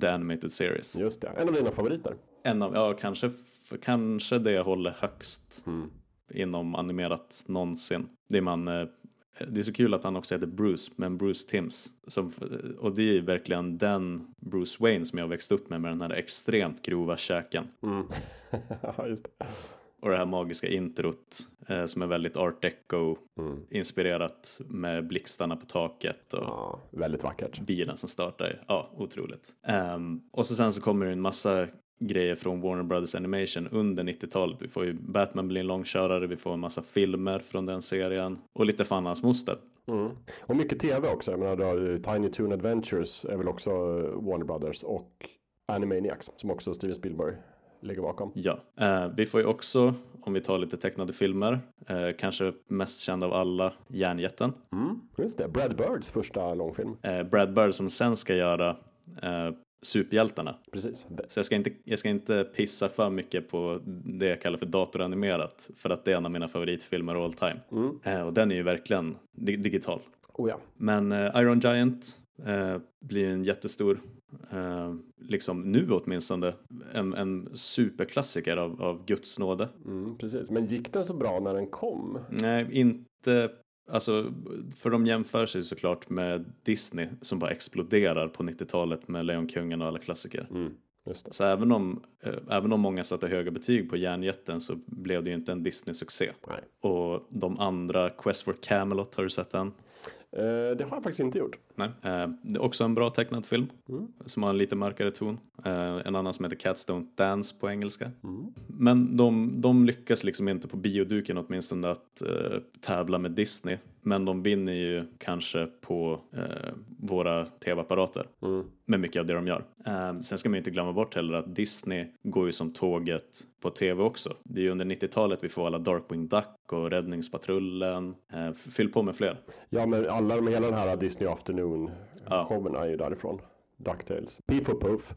The Animated Series. Just det, en av dina favoriter. En av, ja kanske, kanske det jag håller högst mm. inom animerat någonsin. Det är man eh, det är så kul att han också heter Bruce, men Bruce Timms. Som, och det är verkligen den Bruce Wayne som jag växte upp med, med den här extremt grova käken. Mm. och det här magiska introt eh, som är väldigt art deco mm. inspirerat med blixtarna på taket och ja, väldigt vackert. bilen som startar. Ja, otroligt. Um, och så sen så kommer det en massa grejer från Warner Brothers Animation under 90-talet. Vi får ju Batman bli en långkörare, vi får en massa filmer från den serien och lite fan hans moster. Mm. Och mycket tv också. Jag menar, du har Tiny Toon Adventures är väl också Warner Brothers och Animaniacs som också Steven Spielberg ligger bakom. Ja, eh, vi får ju också, om vi tar lite tecknade filmer, eh, kanske mest känd av alla, Järnjätten. Mm, just det, Brad Birds första långfilm. Eh, Brad Bird som sen ska göra eh, superhjältarna. Precis. Så jag ska, inte, jag ska inte pissa för mycket på det jag kallar för datoranimerat för att det är en av mina favoritfilmer all time. Mm. Eh, och den är ju verkligen dig digital. Oh ja. Men eh, Iron Giant eh, blir en jättestor. Eh, liksom nu åtminstone, en, en superklassiker av, av Guds nåde. Mm, precis, men gick den så bra när den kom? Nej, inte Alltså, för de jämför sig såklart med Disney som bara exploderar på 90-talet med Lejonkungen och alla klassiker. Mm. Så även om, eh, även om många satte höga betyg på Järnjätten så blev det ju inte en Disney-succé. Och de andra, Quest for Camelot, har du sett den? Eh, det har jag faktiskt inte gjort. Nej. Eh, det är också en bra tecknad film Mm. som har en lite mörkare ton. Eh, en annan som heter Cats Don't Dance på engelska. Mm. Men de, de lyckas liksom inte på bioduken åtminstone att eh, tävla med Disney. Men de vinner ju kanske på eh, våra tv-apparater Mm. med mycket av det de gör. Eh, sen ska man inte glömma bort heller att Disney går ju som tåget på tv också. Det är ju under 90-talet vi får alla Darkwing Duck och Räddningspatrullen. Fyll på med fler. Ja, men alla de, hela den här Disney Afternoon showen är ju därifrån. Ducktails, Piff och Puff,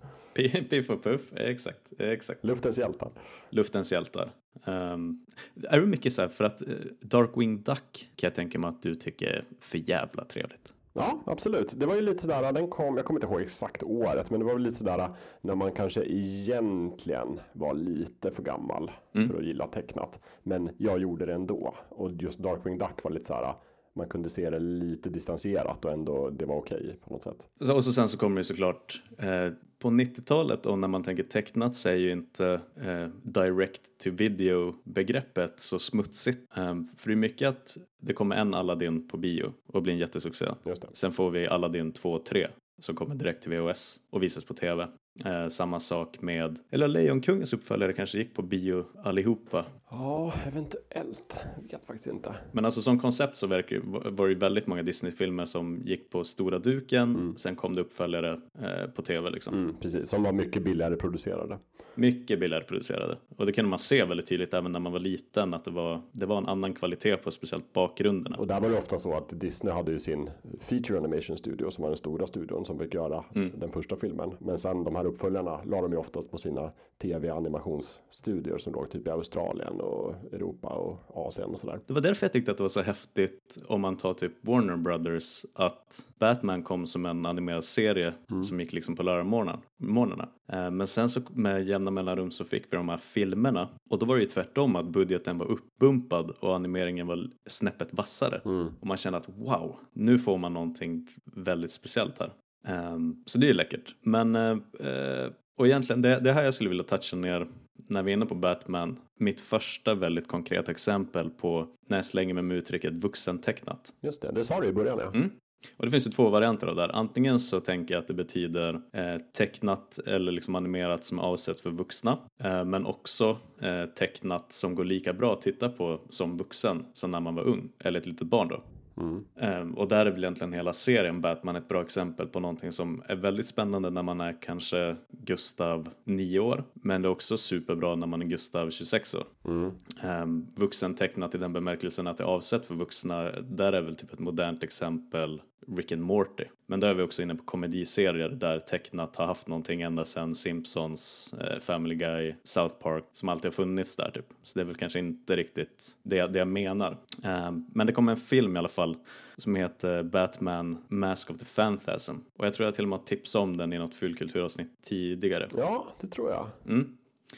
Piff och Puff, exakt, exakt. Luftens hjältar. Luftens hjältar. Ehm, är det mycket så här, för att eh, Darkwing Duck kan jag tänka mig att du tycker är för jävla trevligt. Ja, absolut. Det var ju lite sådär, den kom, jag kommer inte ihåg exakt året, men det var väl lite sådär när man kanske egentligen var lite för gammal Mm. för att gilla tecknat. Men jag gjorde det ändå. Och just Darkwing Duck var lite såhär, man kunde se det lite distanserat och ändå det var okej på något sätt. Så, och så sen så kommer det såklart eh, på 90-talet och när man tänker tecknat så är ju inte eh, direct to video begreppet så smutsigt. Eh, för det är mycket att det kommer en Aladdin på bio och blir en jättesuccé. Sen får vi Aladdin 2 och 3 som kommer direkt till VHS och visas på tv. Eh, samma sak med, eller Lejonkungens uppföljare kanske gick på bio allihopa. Ja, eventuellt. Jag vet faktiskt inte. Men alltså som koncept så verkar, var det ju väldigt många Disney-filmer som gick på stora duken, sen kom det uppföljare eh, på tv liksom. Mm, precis, som var mycket billigare producerade. Mycket billigare producerade. Och det kunde man se väldigt tydligt även när man var liten att det var, det var en annan kvalitet på speciellt bakgrunderna. Och där var det ofta så att Disney hade ju sin Feature Animation Studio som var den stora studion som fick göra den första filmen. Men sen de här uppföljarna la de ju oftast på sina tv-animationsstudior som låg typ i Australien och Europa och Asien och sådär. Det var därför jag tyckte att det var så häftigt om man tar typ Warner Brothers att Batman kom som en animerad serie som gick liksom på lördagsmorgnarna. Eh, Men sen så med jämna mellanrum så fick vi de här filmerna och då var det ju tvärtom att budgeten var uppbumpad och animeringen var snäppet vassare. Och man kände att wow, nu får man någonting väldigt speciellt här. Ehm, Så det är läckert. Men, eh, eh, och egentligen det, det här jag skulle vilja toucha ner när vi är inne på Batman, mitt första väldigt konkreta exempel på när jag slänger mig med uttrycket vuxentecknat. Just det, det sa du i början ja. Mm. Och det finns ju två varianter av det här. Antingen så tänker jag att det betyder eh, tecknat eller liksom animerat som är avsett för vuxna. Eh, men också eh, tecknat som går lika bra att titta på som vuxen som när man var ung. Eller ett litet barn då. Mm. Och där är väl egentligen hela serien Batman ett bra exempel på någonting som är väldigt spännande när man är kanske Gustav 9 år. Men det är också superbra när man är Gustav 26 år. Mm. Vuxentecknat i den bemärkelsen att det är avsett för vuxna, där är väl typ ett modernt exempel Rick and Morty. Men där är vi också inne på komediserier där tecknat har haft någonting ända sedan Simpsons, eh, Family Guy, South Park som alltid har funnits där typ. Så det är väl kanske inte riktigt det, det jag menar. Um, men det kommer en film i alla fall som heter Batman Mask of the Phantasm. Och jag tror jag till och med har tipsat om den i något fyllkulturavsnitt tidigare. Ja, det tror jag. Mm.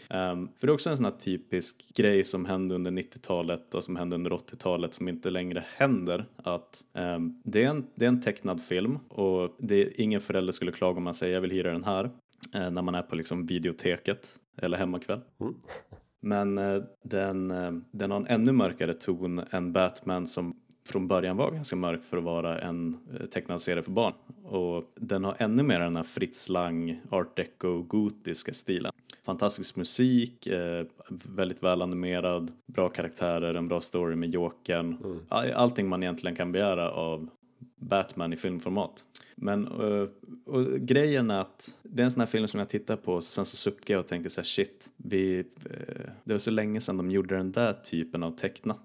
Ehm, för det är också en sån här typisk grej som hände under 90-talet och som hände under 80-talet som inte längre händer. Att ehm, det, är en, det är en tecknad film och det är, ingen förälder skulle klaga om man säger jag vill hyra den här eh, när man är på liksom videoteket eller hemmakväll. Mm. Men eh, den, eh, den har en ännu mörkare ton än Batman som från början var ganska mörk för att vara en tecknad serie för barn. Och den har ännu mer den här Fritz Lang, art deco, gotiska stilen. Fantastisk musik, eh, väldigt välanimerad, bra karaktärer, en bra story med Jokern. All- Allting man egentligen kan begära av Batman i filmformat. Men eh, och grejen är att det är en sån här film som jag tittar på och sen så suckar jag och tänker så här shit, vi, eh, det var så länge sedan de gjorde den där typen av tecknat.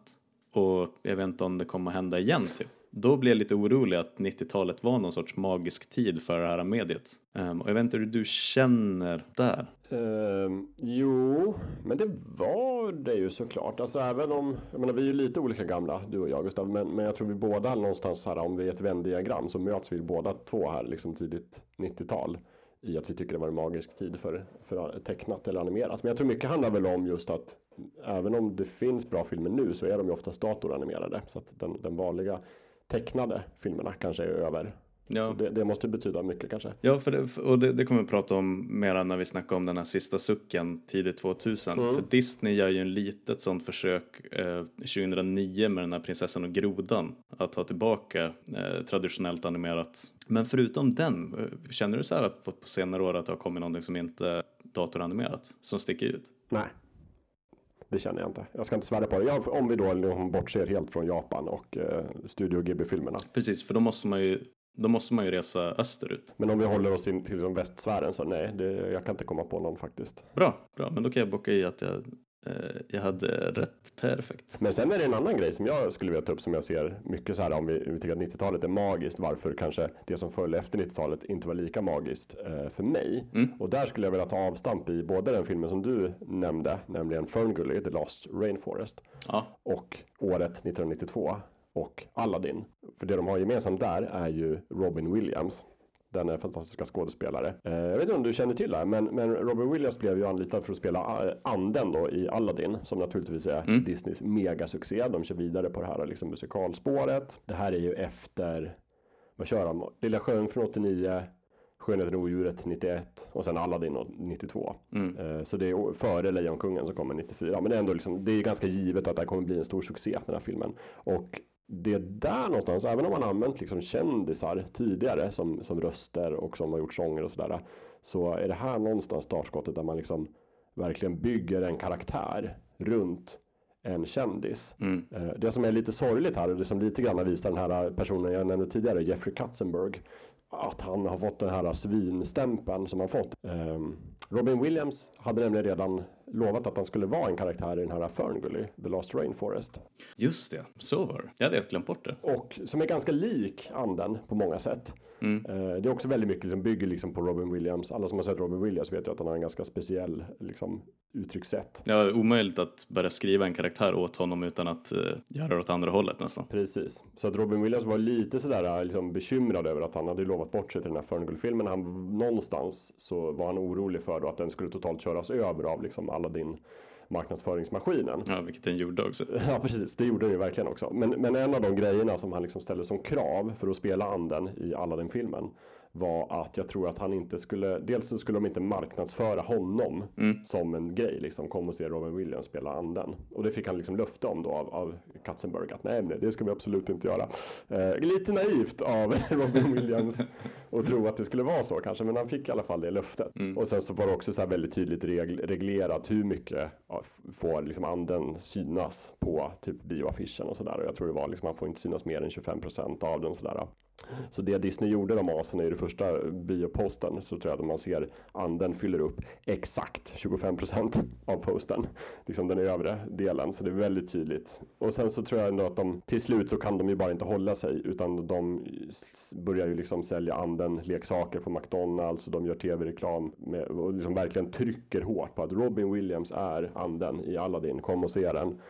Och jag vet inte om det kommer att hända igen typ. Då blir jag lite orolig att 90-talet var någon sorts magisk tid för det här mediet. Ehm, och jag vet inte hur du känner där. Ehm, jo, men det var det ju såklart. Alltså även om, jag menar vi är ju lite olika gamla, du och jag Gustav, men, men jag tror vi båda någonstans här, om vi är ett vändiagram så möts vi båda två här liksom tidigt 90-tal i att vi tycker det var en magisk tid för, för tecknat eller animerat. Men jag tror mycket handlar väl om just att även om det finns bra filmer nu så är de ju oftast datoranimerade. Så att den, den vanliga tecknade filmerna kanske är över. Ja. Det, det måste betyda mycket kanske. Ja, för det, och det, det kommer vi prata om mera när vi snackar om den här sista sucken tidigt 2000. Mm. För Disney gör ju en litet sånt försök eh, 2009 med den här prinsessan och grodan att ta tillbaka eh, traditionellt animerat. Men förutom den, eh, känner du så här att på, på senare år att det har kommit någonting som inte datoranimerat, som sticker ut? Nej. Det känner jag inte. Jag ska inte svära på det. Ja, om vi då liksom bortser helt från Japan och eh, Studio Ghibli-filmerna. Precis, för då måste man ju då måste man ju resa österut. Men om vi håller oss in till liksom västsfären så nej, det, jag kan inte komma på någon faktiskt. Bra, bra, men då kan jag bocka i att jag, eh, jag hade rätt perfekt. Men sen är det en annan grej som jag skulle vilja ta upp som jag ser mycket så här om vi, vi tycker att 90-talet är magiskt. Varför kanske det som följde efter 90-talet inte var lika magiskt eh, för mig. Mm. Och där skulle jag vilja ta avstamp i både den filmen som du nämnde, nämligen Ferngully, The Lost Rainforest. Ja, och året 1992 och Aladdin. För det de har gemensamt där är ju Robin Williams. Den är fantastiska skådespelare. Eh, jag vet inte om du känner till det men, men Robin Williams blev ju anlitad för att spela eh, anden då i Aladdin, som naturligtvis är Mm. Disneys megasuccé. De kör vidare på det här liksom musikalspåret. Det här är ju efter, vad kör de? Lilla sjön från 89, Skönheten och odjuret 91 och sen Aladdin 92. mm. Eh, Så det är före Lejonkungen som kommer 94. Men det är ändå liksom, det är ganska givet att det här kommer bli en stor succé den här filmen. Och det är där någonstans, även om man använt liksom kändisar tidigare som, som röster och som har gjort sånger och sådär. Så är det här någonstans startskottet där man liksom verkligen bygger en karaktär runt en kändis. Mm. Eh, Det som är lite sorgligt här och det som lite grann visar den här personen jag nämnde tidigare, Jeffrey Katzenberg. Att han har fått den här svinstämpeln som han fått. Ehm, Robin Williams hade nämligen redan lovat att han skulle vara en karaktär i den här Ferngully, The Lost Rainforest. Just det, så var det. Jag hade helt glömt bort det. Och som är ganska lik anden på många sätt. Mm. Eh, Det är också väldigt mycket som bygger liksom på Robin Williams. Alla som har sett Robin Williams vet ju att han har en ganska speciell liksom, uttryckssätt. Ja, omöjligt att börja skriva en karaktär åt honom utan att uh, göra det åt andra hållet nästan. Precis. Så att Robin Williams var lite sådär liksom bekymrad över att han hade lovat bort sig till den här Ferngully-filmen. Han, någonstans så var han orolig för då att den skulle totalt köras över av liksom Aladdin marknadsföringsmaskinen. Ja, vilket den gjorde också. Ja precis, det gjorde den ju verkligen också. Men, men en av de grejerna som han liksom ställde som krav för att spela anden i Aladdin-filmen var att jag tror att han inte skulle, dels så skulle de inte marknadsföra honom Mm. som en grej, liksom kom och se Robin Williams spela anden. Och det fick han liksom löfte om då av, av Katzenberg att nej, nej, det ska vi absolut inte göra. Eh, lite naivt av Robin Williams att tro att det skulle vara så kanske, men han fick i alla fall det löftet. Mm. Och sen så var det också så väldigt tydligt reg reglerat hur mycket får liksom anden synas på typ bioaffischen och sådär. Och jag tror det var liksom, han får inte synas mer än 25% av den sådär. Så det Disney gjorde de asen i den första bioposten så tror jag att man ser anden fyller upp exakt 25% av posten. Liksom den övre delen. Så det är väldigt tydligt. Och sen så tror jag ändå att de till slut så kan de ju bara inte hålla sig utan de börjar ju liksom sälja anden leksaker på McDonalds och de gör tv-reklam med, och liksom verkligen trycker hårt på att Robin Williams är anden i Aladdin. Kom och se den.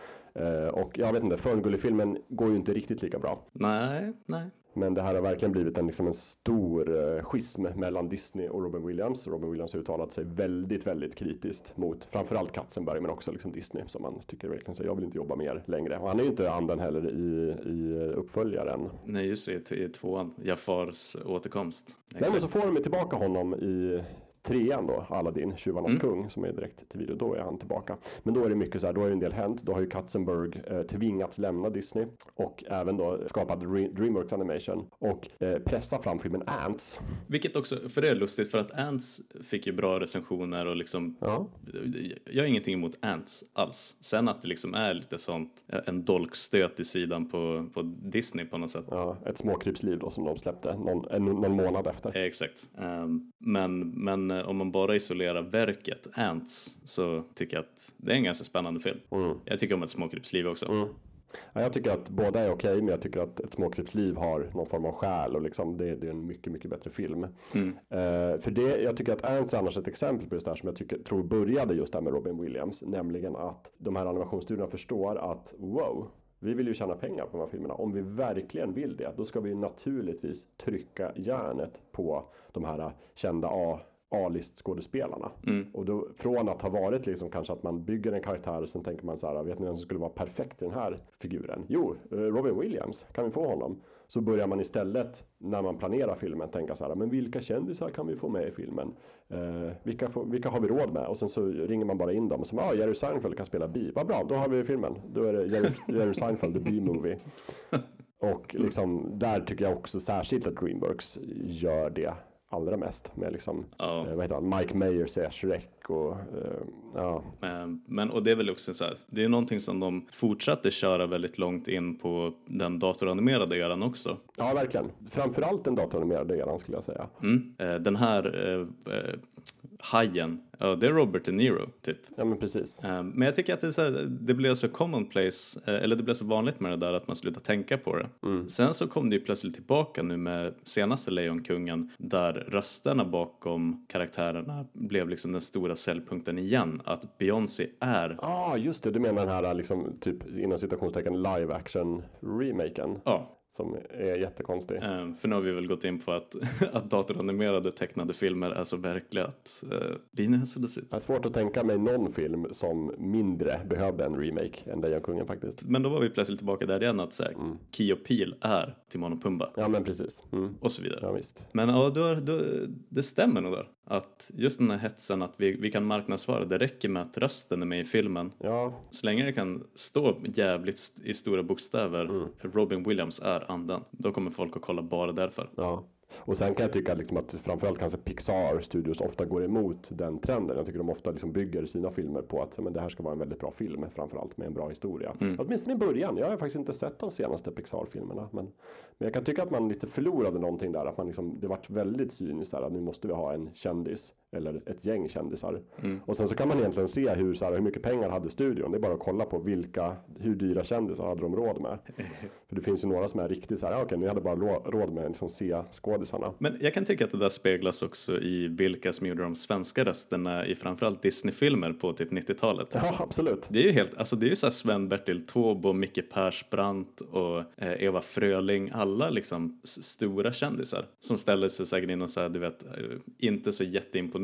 Uh, och jag vet inte, Ferngully-filmen går ju inte riktigt lika bra. Nej, nej. Men det här har verkligen blivit en, liksom en stor eh, schism mellan Disney och Robin Williams. Robin Williams har uttalat sig väldigt, väldigt kritiskt mot framförallt Katzenberg men också liksom Disney som man tycker verkligen säger jag vill inte jobba mer längre. Och han är ju inte anden heller i, i uppföljaren. Nej, just det, i tvåan. Jafars återkomst. Däremot så får de tillbaka honom i trean då, Aladdin, Tjuvarnas Mm. kung, som är direkt till video. Då är han tillbaka. Men då är det mycket så här, då har ju en del hänt. Då har ju Katzenberg eh, tvingats lämna Disney och även då skapat Dre- Dreamworks Animation och eh, pressa fram filmen Ants. Vilket också, för det är lustigt för att Ants fick ju bra recensioner och liksom Ja, jag har ingenting emot Ants alls. Sen att det liksom är lite sånt, en dolkstöt i sidan på, på Disney på något sätt. ja ett småkrypsliv då som de släppte någon, någon månad efter. Eh, Exakt. Ehm, men, men om man bara isolerar verket Ants så tycker jag att det är en ganska spännande film. Mm. Jag tycker om ett småkrypsliv också. Mm. Ja, jag tycker att båda är okej, men jag tycker att ett småkrypsliv har någon form av själ och liksom det, det är en mycket, mycket bättre film. Mm. Eh, för det, jag tycker att Ants är annars ett exempel på just det här som jag tycker, tror började just där med Robin Williams, nämligen att de här animationsstudierna förstår att wow, vi vill ju tjäna pengar på de här filmerna. Om vi verkligen vill det, då ska vi naturligtvis trycka järnet på de här kända A A-list-skådespelarna. Mm. Och då, från att ha varit liksom kanske att man bygger en karaktär och sen tänker man så här, vet ni vem som skulle vara perfekt i den här figuren? Jo, eh, Robin Williams, kan vi få honom? Så börjar man istället när man planerar filmen tänka så här, men vilka kändisar kan vi få med i filmen? Eh, vilka, får, vilka har vi råd med? Och sen så ringer man bara in dem och så, ja, ah, Jerry Seinfeld kan spela Bi. Vad bra, då har vi filmen. Då är det Jerry, Jerry Seinfeld, the B-movie. Och liksom, där tycker jag också särskilt att Dreamworks gör det allra mest med liksom, Ja. eh, vad heter han, Mike Mayer säger Shrek och eh, ja, Men, men, och det är väl också så här, det är någonting som de fortsatte köra väldigt långt in på den datoranimerade eran också. ja verkligen. Framförallt den datoranimerade eran skulle jag säga. Mm. Eh, Den här eh, eh, hajen, ja, det är Robert De Niro typ. Ja men precis. Eh, Men jag tycker att det, så här, det blev så commonplace, eh, eller det blev så vanligt med det där att man slutar tänka på det. Sen så kom det ju plötsligt tillbaka nu med senaste Lejonkungen där rösterna bakom karaktärerna blev liksom den stora säljpunkten igen. Att Beyoncé är, Ja ah, just det, du menar den här liksom typ inom citationstecken live action remaken. ja, Som är jättekonstig. Eh, För nu har vi väl gått in på att, att datoranimerade tecknade filmer är så verkliga att uh, linjerna suddas ut. Det är svårt att tänka mig någon film som mindre behövde en remake än Lejonkungen faktiskt. Men då var vi plötsligt tillbaka där igen att säga Mm. Key och Peele är Timon och Pumba Ja men precis. Mm. och så vidare. Ja visst. Men ja, du har, du, det stämmer nog där. Att just den här hetsen att vi, vi kan marknadsföra, det räcker med att rösten är med i filmen. Ja, Så länge det kan stå jävligt st- i stora bokstäver, Mm. Robin Williams är anden, då kommer folk att kolla bara därför. ja. Och sen kan jag tycka liksom att framförallt kanske Pixar Studios ofta går emot den trenden. Jag tycker de ofta liksom bygger sina filmer på att men det här ska vara en väldigt bra film framförallt med en bra historia. Åtminstone i början. Jag har faktiskt inte sett de senaste Pixar-filmerna. Men, men jag kan tycka att man lite förlorade någonting där. Att man liksom, det vart väldigt cyniskt där att nu måste vi ha en kändis eller ett gäng kändisar. Och sen så kan man egentligen se hur, så här, hur mycket pengar hade studion. Det är bara att kolla på vilka, hur dyra kändisar hade de råd med. För det finns ju några som är riktigt så här, okej, ni hade bara råd med liksom C-skådisarna. Men jag kan tycka att det där speglas också i vilka som gjorde de svenska rösterna i framförallt Disney-filmer på typ 90-talet. Ja, absolut. Det är ju helt, alltså det är ju såhär Sven-Bertil Taube och Micke Persbrandt och eh, Eva Fröling, alla liksom stora kändisar som ställer sig säkert in och så här, du vet, eh, inte så jätteimponerande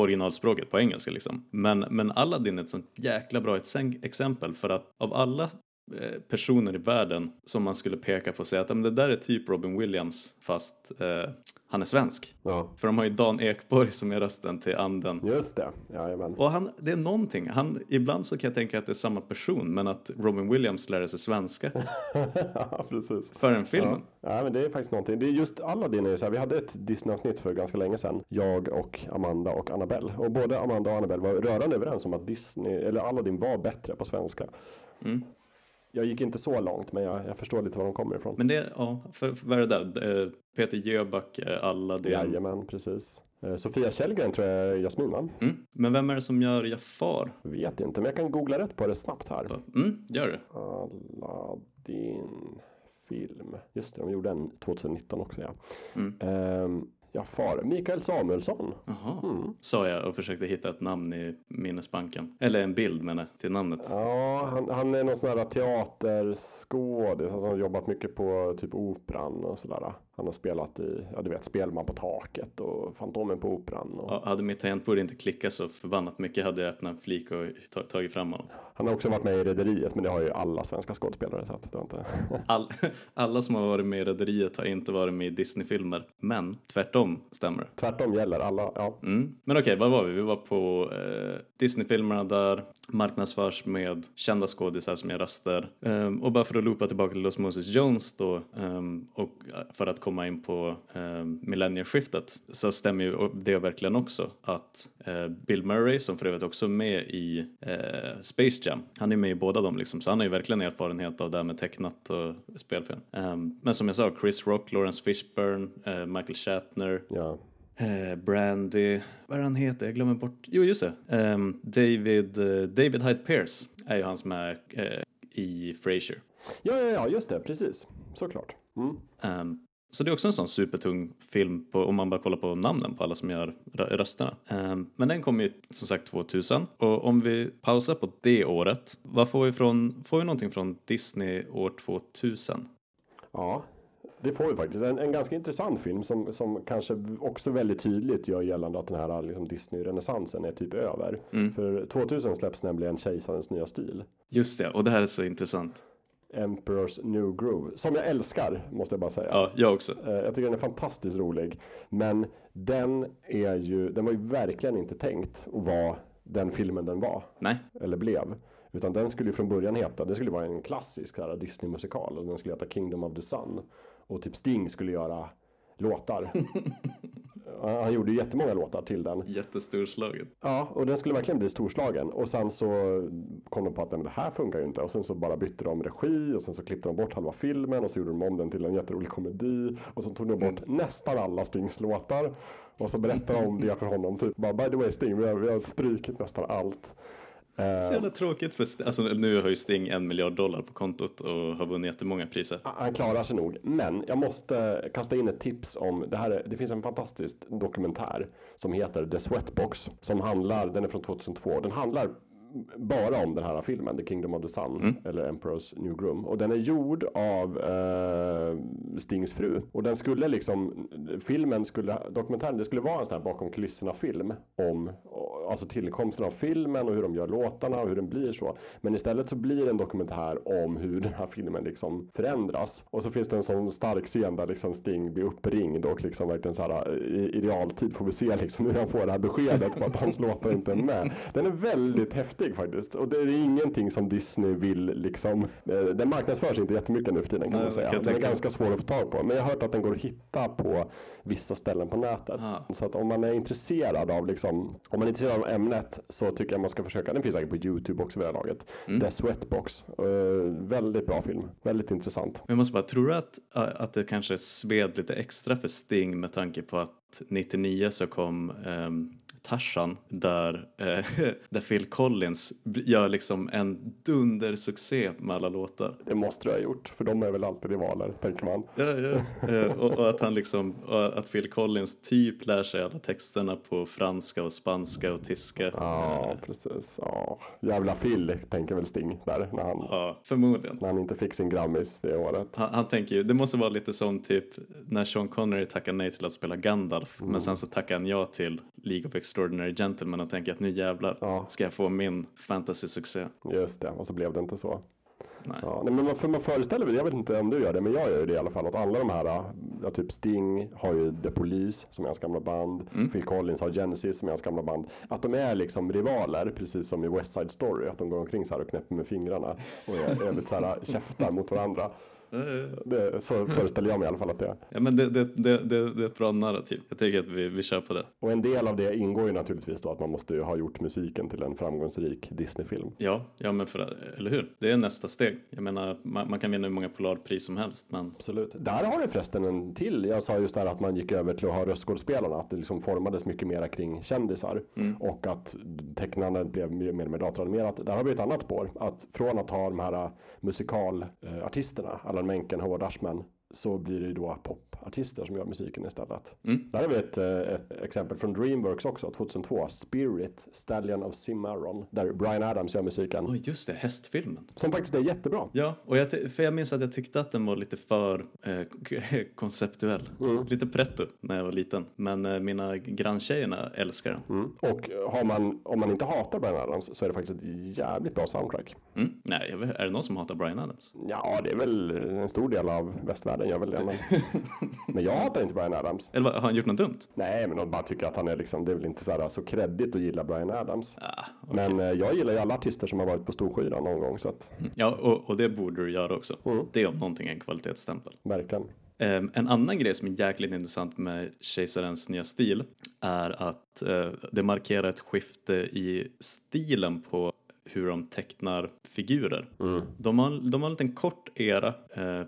på originalspråket, på engelska liksom. Men, men Aladdin är ett sånt jäkla bra exempel för att av alla personer i världen som man skulle peka på och säga att "Men det där är typ Robin Williams fast eh, han är svensk. Ja, För de har ju Dan Ekborg som är rösten till anden. just det. Jajamän. Och han, det är någonting, han, ibland så kan jag tänka att det är samma person men att Robin Williams lär sig svenska ja, precis. för den filmen. Ja, men det är faktiskt någonting. Det är just Aladdin är ju så här, vi hade ett Disney-avsnitt för ganska länge sedan. Jag och Amanda och Annabelle. Och både Amanda och Annabelle var rörande överens om att Disney, eller Aladdin var bättre på svenska. Mm. Jag gick inte så långt, men jag, jag förstår lite var de kommer ifrån. Men det, ja, för, för vad är det där? Eh, Peter Jöback, eh, Aladdin. Jajamän, precis. Eh, Sofia Källgren tror jag är Jasmin, va? Mm. Men vem är det som gör Jafar? Vet inte, men jag kan googla rätt på det snabbt här. Mm, gör det. Aladdin film. Just det, de gjorde en 2019 också ja. Mm. Ehm, ja, far. Mikael Samuelsson. Jaha, Mm. sa jag och försökte hitta ett namn i minnesbanken. Eller en bild menar jag, till namnet. Ja, han, han är någon sån här teaterskådis. Alltså, han har jobbat mycket på typ operan och sådär. Han har spelat i, ja du vet, Spelman på taket och Fantomen på operan. Och... Ja, hade mitt tangentbord inte klickat så förbannat mycket hade jag öppnat en flik och ta- tagit fram honom. Han har också varit med i Rederiet, men det har ju alla svenska skådespelare. Så att det var inte... All, alla som har varit med i Rederiet har inte varit med i Disney-filmer. Men tvärtom stämmer. Tvärtom gäller alla, ja. Mm. Men okej, vad var vi? Vi var på eh, Disney-filmerna där, marknadsförs med kända skådisar som gör röster. Ehm, och bara för att loopa tillbaka till Osmosis Jones då, ehm, och för att komma in på um, millennieskiftet, så stämmer ju det verkligen också att eh, Bill Murray, som för övrigt också är med i eh, Space Jam, han är med i båda dem liksom, så han har ju verkligen erfarenhet av det här med tecknat och spelfilm. Ehm, men som jag sa, Chris Rock, Lawrence Fishburne, eh, Michael Shatner, ja. eh, Brandy, vad är han heter? Jag glömmer bort. Jo, just det. Ehm, David, eh, David Hyde Pierce är ju han som är eh, i Frasier. Ja, ja, ja, just det, precis. Såklart. Mm. Ehm, så det är också en sån supertung film på, om man bara kollar på namnen på alla som gör rö- rösterna. Ehm, men den kom ju som sagt 2000 och om vi pausar på det året, vad får vi från, får vi någonting från Disney år 2000? Ja, det får vi faktiskt. En, en ganska intressant film som, som kanske också väldigt tydligt gör gällande att den här liksom Disney-renässansen är typ över. För 2000 släpps nämligen Kejsarens nya stil. Just det, och det här är så intressant. Emperor's New Groove. Som jag älskar, måste jag bara säga. Ja, jag också. Eh, Jag tycker den är fantastiskt rolig. Men den är ju, den var ju verkligen inte tänkt att vara den filmen den var. Nej, Eller blev. Utan den skulle ju från början heta, det skulle vara en klassisk Disney-musikal. Och den skulle heta Kingdom of the Sun. Och typ Sting skulle göra låtar. Han gjorde ju jättemånga låtar till den. jättestorslaget. Ja, och den skulle verkligen bli storslagen. Och sen så kom de på att "Nej, men det här funkar ju inte. Och sen så bara bytte de regi och sen så klippte de bort halva filmen och så gjorde de om den till en jätterolig komedi. Och så tog de bort nästan alla Stings låtar. Och så berättade de om det för honom. Typ bara by the way Sting, vi har, vi har strykit nästan allt. Eh, Så jävla tråkigt för Sting. Alltså nu har ju Sting en miljard dollar på kontot och har vunnit jättemånga priser. Han klarar sig nog. Men jag måste kasta in ett tips om det här. är- Det finns en fantastisk dokumentär som heter The Sweatbox. Som handlar, den är från 2002. Den handlar bara om den här filmen, The Kingdom of the Sun. Eller Emperor's New Groom. Och den är gjord av eh, Stings fru. Och den skulle liksom, filmen skulle, dokumentären, det skulle vara en sån här bakom kulisserna film. Om alltså tillkomsten av filmen och hur de gör låtarna och hur den blir så. Men istället så blir det en dokumentär om hur den här filmen liksom förändras. Och så finns det en sån stark scen där liksom Sting blir uppringd och liksom verkligen så här i, i realtid får vi se liksom hur han får det här beskedet på att hans låtar inte är med. Den är väldigt häftig faktiskt. Och det är ingenting som Disney vill liksom. eh, Den marknadsförs inte jättemycket nu för tiden kan Nej, man säga. kan Den är ganska svår att få tag på. Men jag har hört att den går att hitta på vissa ställen på nätet. Ah. Så att om man är intresserad av liksom, om man är intresserad av ämnet så tycker jag man ska försöka. Den finns säkert på Youtube också vid det här laget. Mm. The Sweatbox. Uh, väldigt bra film. Väldigt intressant. Men jag måste bara, tror du att, att det kanske sved lite extra för Sting med tanke på att 99 så kom um, Tarzan där, eh, där Phil Collins gör liksom en dundersuccé med alla låtar. Det måste du ha gjort. För de är väl alltid rivaler, tänker man. Ja, ja. Eh, och, och att han liksom, att Phil Collins typ lär sig alla texterna på franska och spanska och tyska. Ja, precis. Ja. Jävla Phil, tänker väl Sting där. När han, Ja, förmodligen. när han inte fick sin Grammis det året. Han, han tänker ju, det måste vara lite som typ när Sean Connery tackar nej till att spela Gandalf men sen så tackar han ja till League of Extraordinary Gentlemen och tänker att nu jävlar Ja. ska jag få min fantasy-succé. Just det, och så blev det inte så. Nej. Ja, nej, men man, för man föreställer väl, jag vet inte om du gör det, men jag gör det i alla fall. Att alla de här, ja, typ Sting har ju The Police som är hans gamla band. Phil Collins har Genesis som är hans gamla band. Att de är liksom rivaler, precis som i West Side Story. Att de går omkring så här och knäpper med fingrarna och är, är lite så här käftar mot varandra. Det, så föreställer jag mig i alla fall att det är. Ja men det, det, det, det, är ett bra narrativ. Jag tycker att vi, vi kör på det. Och en del av det ingår ju naturligtvis då att man måste ju ha gjort musiken till en framgångsrik Disney-film. Ja, ja men för, eller hur? Det är nästa steg. Jag menar, man, man kan vinna hur många Polarpris som helst men Absolut. Där har du förresten en till. Jag sa just där att man gick över till att ha röstskådespelarna. Att det liksom formades mycket mera kring kändisar. Och att tecknandet blev mer och mer datoranimerat. Där har vi ett annat spår. Att från att ha de här musikalartisterna, Allan Menken, Howard Ashman. Så blir det ju då popartister som gör musiken istället. Mm. Där har vi ett, eh, ett exempel från Dreamworks också, 2002. Spirit, Stallion of Cimarron. Där Brian Adams gör musiken. oj just det, hästfilmen. Som faktiskt är jättebra. Ja, och jag, för jag minns att jag tyckte att den var lite för eh, konceptuell. Lite pretto när jag var liten. Men eh, mina granntjejerna älskar den. Mm. Och har man, om man inte hatar Brian Adams så är det faktiskt ett jävligt bra soundtrack. Mm? Nej, är det någon som hatar Brian Adams? Ja, det är väl en stor del av västvärlden gör väl det. Men, men jag hatar inte Brian Adams. Eller vad, har han gjort något dumt? Nej, men de bara tycker att han är liksom, det är väl inte så, här, så kreddigt att gilla Brian Adams. Ah, okej. Men eh, jag gillar ju alla artister som har varit på Storskyran någon gång, så att Ja, och, och det borde du göra också. Mm. Det om någonting är en kvalitetsstämpel. verkligen. Ehm, en annan grej som är jäkligt intressant med Kejsarens nya stil är att eh, det markerar ett skifte i stilen på hur de tecknar figurer. Mm. De har, de har en liten kort era, eh,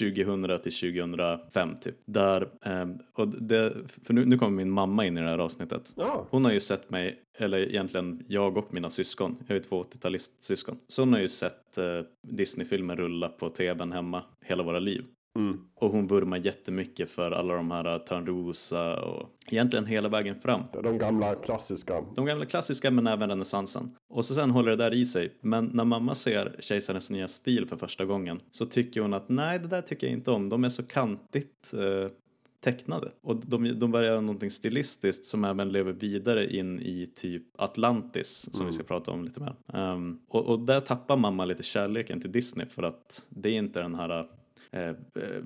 2000 till 2005 typ. Där, eh, och det, för nu, nu kommer min mamma in i det här avsnittet. Ja, Hon har ju sett mig, eller egentligen jag och mina syskon, jag ju två 80-talistsyskon. Så hon har ju sett eh, Disney-filmer rulla på tvn hemma hela våra liv. Mm. Och hon vurmar jättemycket för alla de här uh, Törnrosa och egentligen hela vägen fram. de gamla klassiska. De gamla klassiska men även renässansen. Och så sen håller det där i sig. Men när mamma ser Kejsarens nya stil för första gången så tycker hon att nej det där tycker jag inte om. De är så kantigt eh, tecknade. Och de, de börjar göra någonting stilistiskt som även lever vidare in i typ Atlantis som vi ska prata om lite mer. Ehm, och, och där tappar mamma lite kärleken till Disney för att det är inte den här eh, eh,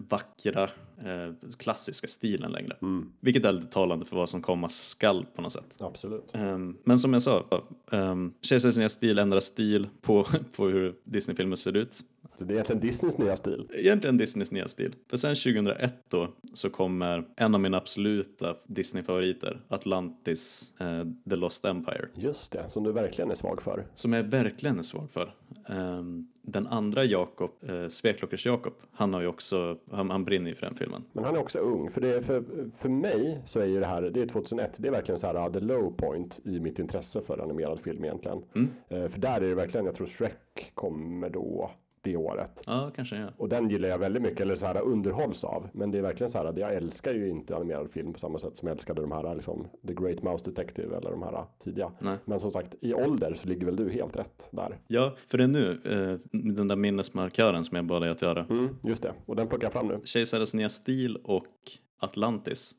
vackra eh, klassiska stilen längre. Mm. Vilket är lite talande för vad som komma skall på något sätt. Absolut. Ehm, men som jag sa, um, Kejsarens nya stil ändrar stil på, på hur Disney-filmer ser ut. Det är egentligen Disneys nya stil. Egentligen Disneys nya stil. För sen 2001 då så kommer en av mina absoluta Disney-favoriter, Atlantis, eh, The Lost Empire. Just det, som du verkligen är svag för. Som jag verkligen är svag för. Ehm, den andra Jakob, uh, Sveklockers Jakob, han har ju också, han, han brinner ju för den filmen. Men han är också ung. För, det är för, för mig så är ju det här, det är 2001, det är verkligen så här the low point i mitt intresse för animerad film egentligen. Mm. Eh, för där är det verkligen, jag tror Shrek kommer då det året. Ja, kanske ja. Och den gillar jag väldigt mycket, eller så här underhålls av. Men det är verkligen så här jag älskar ju inte animerad film på samma sätt som jag älskade de här liksom The Great Mouse Detective eller de här tidiga. Nej. Men som sagt, i ålder så ligger väl du helt rätt där. Ja, för det är nu, eh, den där minnesmarkören som jag bad dig att göra. Mm, just det, och den plockar jag fram nu. Kejsarens nya stil och Atlantis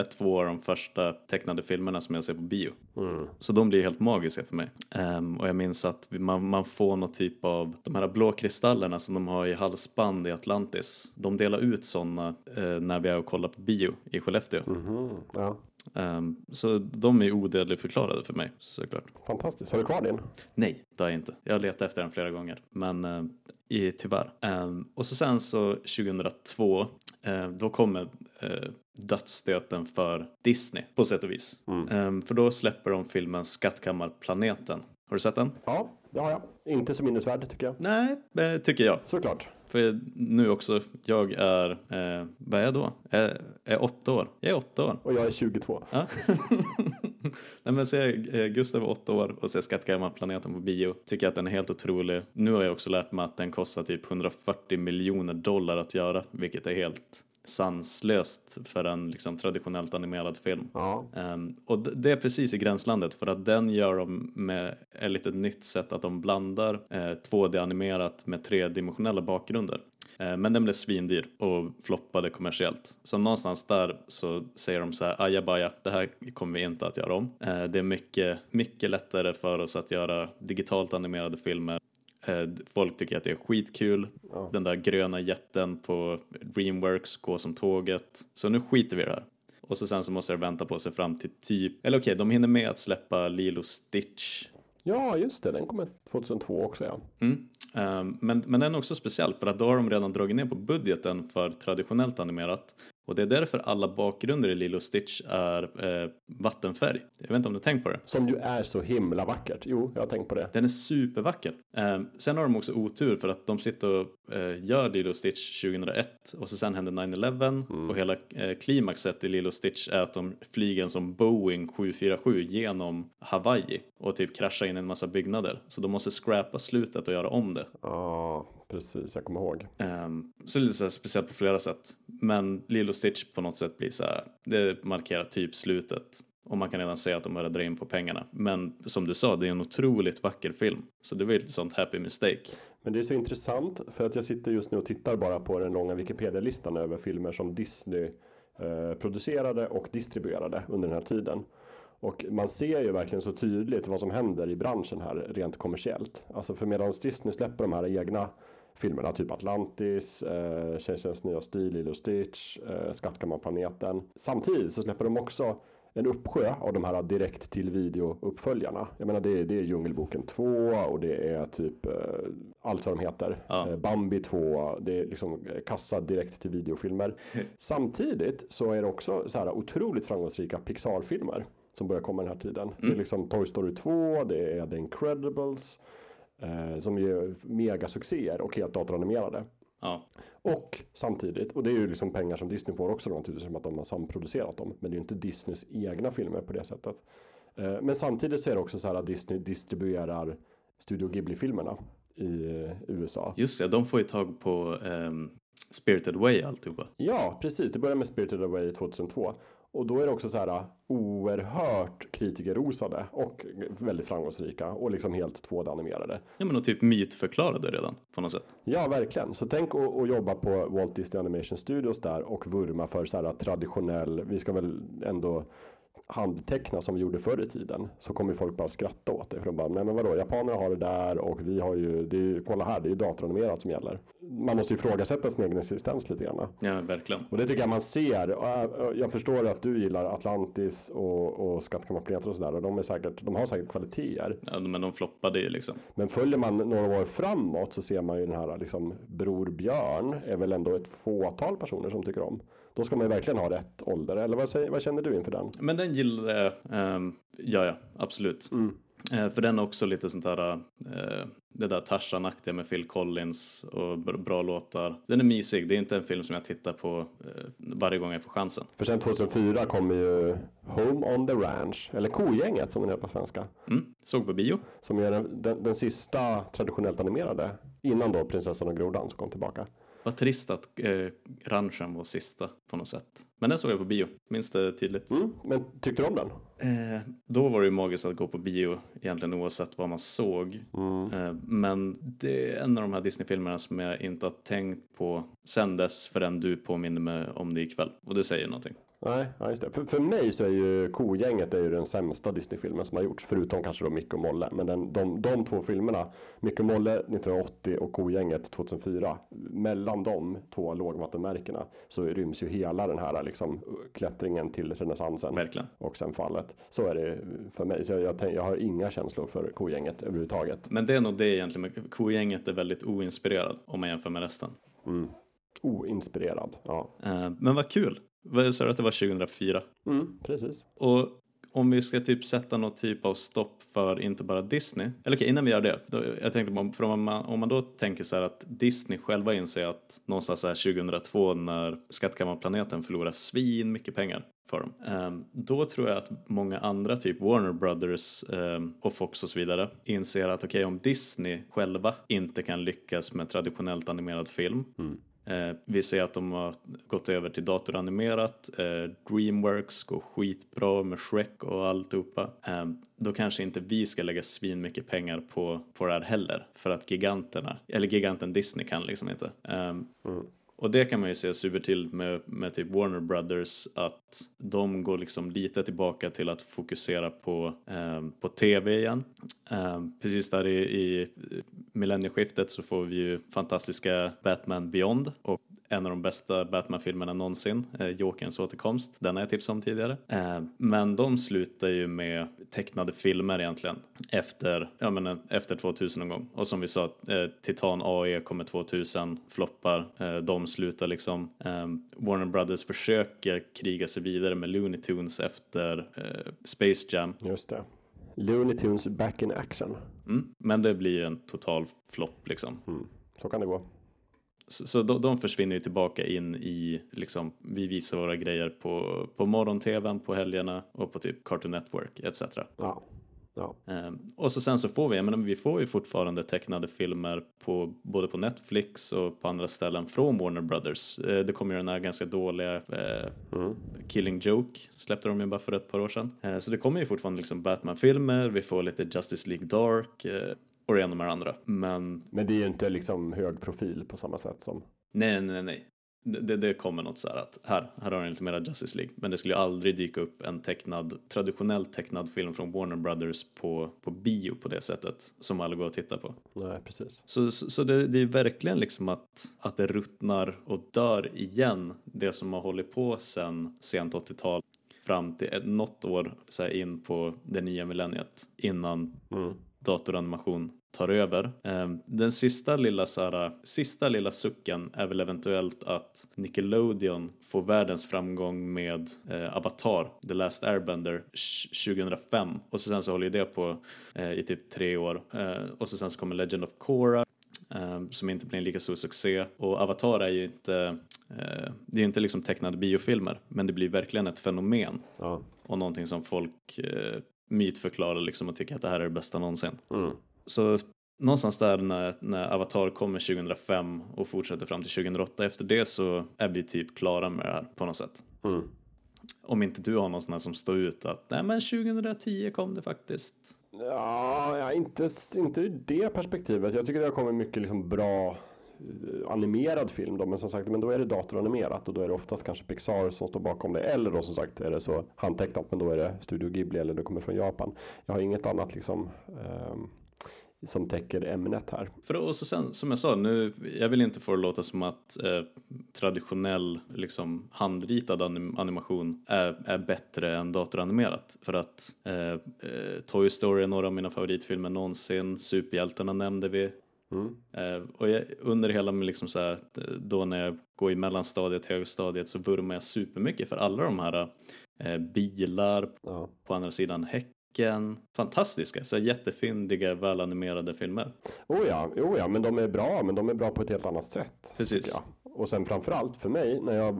är två av de första tecknade filmerna som jag ser på bio. Mm. Så de blir helt magiska för mig. Ehm, och jag minns att man, man får någon typ av, de här blå kristallerna som de har i halsband i Atlantis. De delar ut sådana eh, när vi är och kollar på bio i Skellefteå. Mhm, Ja, Ehm, så de är odödligt förklarade för mig såklart. fantastiskt. Har du kvar din? Nej, det har jag inte. Jag har letat efter den flera gånger, men eh, i, tyvärr. Ehm, och så sen så 2002, eh, då kommer eh, dödsstöten för Disney på sätt och vis. Mm. Ehm, för då släpper de filmen Skattkammarplaneten. Har du sett den? Ja, det har jag. Inte så minnesvärd tycker jag. Nej, eh, tycker jag. Såklart. För nu också, jag är, eh, vad är jag då? Jag är åtta år. Jag är åtta år. Och jag är 22. Ja. Nej men så är eh, Gustav är åtta år och ser Skattkammarplaneten på bio. Tycker att den är helt otrolig. Nu har jag också lärt mig att den kostar typ 140 miljoner dollar att göra, vilket är helt sanslöst för en liksom, traditionellt animerad film. Ja, Ehm, och det är precis i gränslandet för att den gör de med ett lite nytt sätt att de blandar eh, 2D-animerat med tredimensionella bakgrunder. Eh, men den blev svindyr och floppade kommersiellt. Så någonstans där så säger de så här, ajabaja, det här kommer vi inte att göra om. Eh, det är mycket, mycket lättare för oss att göra digitalt animerade filmer. Eh, Folk tycker att det är skitkul. Ja. Den där gröna jätten på Dreamworks går som tåget. Så nu skiter vi i det här. Och så sen så måste jag vänta på sig fram till typ, eller okej, de hinner med att släppa Lilo Stitch. ja just det. Den kommer 2002 också ja. Mm. Ehm, men, men den är också speciell för att då har de redan dragit ner på budgeten för traditionellt animerat. Och det är därför alla bakgrunder i Lilo Stitch är eh, vattenfärg. Jag vet inte om du har tänkt på det? Som ju är så himla vackert. Jo, jag har tänkt på det. Den är supervacker. Eh, sen har de också otur för att de sitter och eh, gör Lilo Stitch 2001 och så sen händer 9-11 och hela eh, klimaxet i Lilo Stitch är att de flyger en som Boeing 747 genom Hawaii och typ kraschar in i en massa byggnader. Så de måste scrappa slutet och göra om det. Ja, precis. Jag kommer ihåg. Um, så det är lite så här speciellt på flera sätt. Men Lilo Stitch på något sätt blir så här, det markerar typ slutet. Och man kan redan säga att de börjar dra in på pengarna. Men som du sa, det är en otroligt vacker film. Så det var ju ett sånt happy mistake. Men det är så intressant för att jag sitter just nu och tittar bara på den långa Wikipedia-listan över filmer som Disney eh, producerade och distribuerade under den här tiden. Och man ser ju verkligen så tydligt vad som händer i branschen här rent kommersiellt. Alltså för medan Disney släpper de här egna filmerna, typ Atlantis, eh, Kejsarens nya stil, Lilo Stitch, eh, Skattkammarplaneten. Samtidigt så släpper de också en uppsjö av de här direkt till video uppföljarna. Jag menar det är, det är Djungelboken 2 och det är typ eh, allt vad de heter. Ja. Eh, Bambi 2, det är liksom eh, kassa direkt till videofilmer. Samtidigt så är det också så här otroligt framgångsrika Pixar-filmer som börjar komma den här tiden. Det är liksom Toy Story 2, det är The Incredibles. Eh, som är megasuccéer och helt datoranimerade. Ja, Och samtidigt, och det är ju liksom pengar som Disney får också då naturligtvis som att de har samproducerat dem. Men det är ju inte Disneys egna filmer på det sättet. Eh, Men samtidigt så är det också så här att Disney distribuerar Studio Ghibli-filmerna i eh, USA. just det. De får ju tag på ehm, Spirited Way alltihopa. Ja, precis. Det började med Spirited Away 2002. Och då är det också så här oerhört kritikerrosade och väldigt framgångsrika och liksom helt 2D-animerade. Ja, men och typ mytförklarade redan på något sätt. Ja, verkligen. Så tänk att jobba på Walt Disney Animation Studios där och vurma för så här traditionell, vi ska väl ändå handteckna som vi gjorde förr i tiden. Så kommer folk bara skratta åt det. För de bara, nej men vadå, japanerna har det där och vi har ju, det är ju, kolla här, det är ju datoranimerat som gäller. Man måste ju ifrågasätta sin egen existens lite grann. Ja, verkligen. Och det tycker jag man ser. Äh, Jag förstår att du gillar Atlantis och, och Skattkammarplaneter och sådär. Och de, är säkert, de har säkert kvaliteter. Ja, men de floppade ju liksom. Men följer man några år framåt så ser man ju den här liksom Bror Björn är väl ändå ett fåtal personer som tycker om. Då ska man ju verkligen ha rätt ålder. Eller vad, säger, vad känner du inför den? Men den gillade jag. ehm, ja, ja, absolut. Eh, för den är också lite sånt där, eh, det där Tarzan-aktiga med Phil Collins och br- bra låtar. Den är mysig, det är inte en film som jag tittar på eh, varje gång jag får chansen. För sen 2004 kommer ju Home on the Ranch. Eller Kogänget som den heter på svenska. Mm, såg på bio. Som är den, den, den sista traditionellt animerade. Innan då Prinsessan och Grodan som kom tillbaka. Vad trist att eh, ranchen var sista på något sätt. Men den såg jag på bio, minns det tydligt. Mm, men tyckte du om den? Eh, då var det ju magiskt att gå på bio egentligen oavsett vad man såg. Eh, men det är en av de här Disney-filmerna som jag inte har tänkt på sen dess förrän du påminner mig om det ikväll. Och det säger någonting. Nej, ja, just det. För, för mig så är ju Kogänget är ju den sämsta Disney-filmen som har gjorts. Förutom kanske då Micke och Molle. Men den, de, de två filmerna, Micke och Molle 1980 och Kogänget 2004. Mellan de två lågvattenmärkena så ryms ju hela den här liksom klättringen till renässansen. Verkligen. Och sen fallet. Så är det för mig. Så jag, jag, jag har inga känslor för Kogänget överhuvudtaget. Men det är nog det egentligen. Kogänget är väldigt oinspirerad om man jämför med resten. Mm. Oinspirerad. Ja, Eh, men vad kul. Vad sa du att det var 2004? mm, precis. Och om vi ska typ sätta någon typ av stopp för inte bara Disney. Eller okej, innan vi gör det. Då, jag tänkte på, för om man, om man då tänker så här att Disney själva inser att någonstans så här 2002 när Skattkammarplaneten förlorar svin mycket pengar för dem. ehm, då tror jag att många andra, typ Warner Brothers ehm, och Fox och så vidare, inser att okej, om Disney själva inte kan lyckas med traditionellt animerad film Eh, vi ser att de har gått över till datoranimerat. Eh, Dreamworks går skitbra med Shrek och alltihopa. Eh, då kanske inte vi ska lägga svin mycket pengar på, på det här heller. För att giganterna, eller giganten Disney kan liksom inte. Eh, Och det kan man ju se supertydligt med, med typ Warner Brothers att de går liksom lite tillbaka till att fokusera på, eh, på tv igen. Eh, precis där i, i millennieskiftet så får vi ju fantastiska Batman Beyond och en av de bästa Batman-filmerna någonsin, eh, Jokerns återkomst. Den har jag tipsat om tidigare. Eh, men de slutar ju med tecknade filmer egentligen efter, ja, men, eh, efter 2000 någon gång. Och som vi sa, eh, Titan AE kommer 2000, floppar, eh, de slutar liksom. Eh, Warner Brothers försöker kriga sig vidare med Looney Tunes efter eh, Space Jam. Just det. Looney Tunes back in action. Mm. Men det blir en total flopp liksom. Mm. Så kan det gå. Så, så de, de försvinner ju tillbaka in i, liksom, vi visar våra grejer på, på morgon-tvn på helgerna och på typ Cartoon Network etc. Ja. Ja. Ehm, och så sen så får vi, jag menar, vi får ju fortfarande tecknade filmer på både på Netflix och på andra ställen från Warner Brothers. Eh, det kommer ju den här ganska dåliga eh, Killing Joke släppte de ju bara för ett par år sedan. Eh, så det kommer ju fortfarande liksom Batman-filmer, vi får lite Justice League Dark eh, och det ena med det andra. Men Men det är ju inte liksom hög profil på samma sätt som. Nej, nej, nej. Det, det, kommer något så här att här, här har ni lite mera Justice League. Men det skulle ju aldrig dyka upp en tecknad, traditionellt tecknad film från Warner Brothers på, på bio på det sättet som alla går och tittar på. Nej, precis. Så, så, så det, det är verkligen liksom att, att det ruttnar och dör igen det som har hållit på sen sent 80-tal fram till något år så in på det nya millenniet innan Mm. datoranimation tar över. Ehm, Den sista lilla, så här, sista lilla sucken är väl eventuellt att Nickelodeon får världens framgång med eh, Avatar, The Last Airbender, sh- 2005 och så sen så håller ju det på eh, i typ tre år Eh, och så sen så kommer Legend of Korra eh, som inte blir en lika stor succé och Avatar är ju inte eh, det är inte liksom tecknade biofilmer men det blir verkligen ett fenomen Ja. och någonting som folk eh, mytförklarar liksom och tycker att det här är det bästa någonsin. Mm. Så någonstans där när, när Avatar kommer 2005 och fortsätter fram till 2008 efter det så är vi typ klara med det här på något sätt. Mm. Om inte du har någon sån här som står ut att nej men 2010 kom det faktiskt. Ja, ja inte, inte ur det perspektivet. Jag tycker det har kommit mycket liksom bra eh, animerad film då, men som sagt, men då är det datoranimerat och då är det oftast kanske Pixar som står bakom det. Eller då som sagt är det så handtecknat, men då är det Studio Ghibli eller det kommer från Japan. Jag har inget annat liksom ehm, som täcker ämnet här. För och så sen, som jag sa, nu, jag vill inte få det låta som att eh, traditionell liksom, handritad anim animation är, är bättre än datoranimerat. För att eh, eh, Toy Story är några av mina favoritfilmer någonsin, Superhjältarna nämnde vi. Mm. Eh, och jag, under hela min liksom så här, då när jag går i mellanstadiet, högstadiet så vurmar jag supermycket för alla de här eh, bilar, Ja. på andra sidan häcken, fantastiska, så jättefyndiga, välanimerade filmer. Oh ja, oh ja, men de är bra, men de är bra på ett helt annat sätt. Precis. Och sen framförallt för mig, när, jag,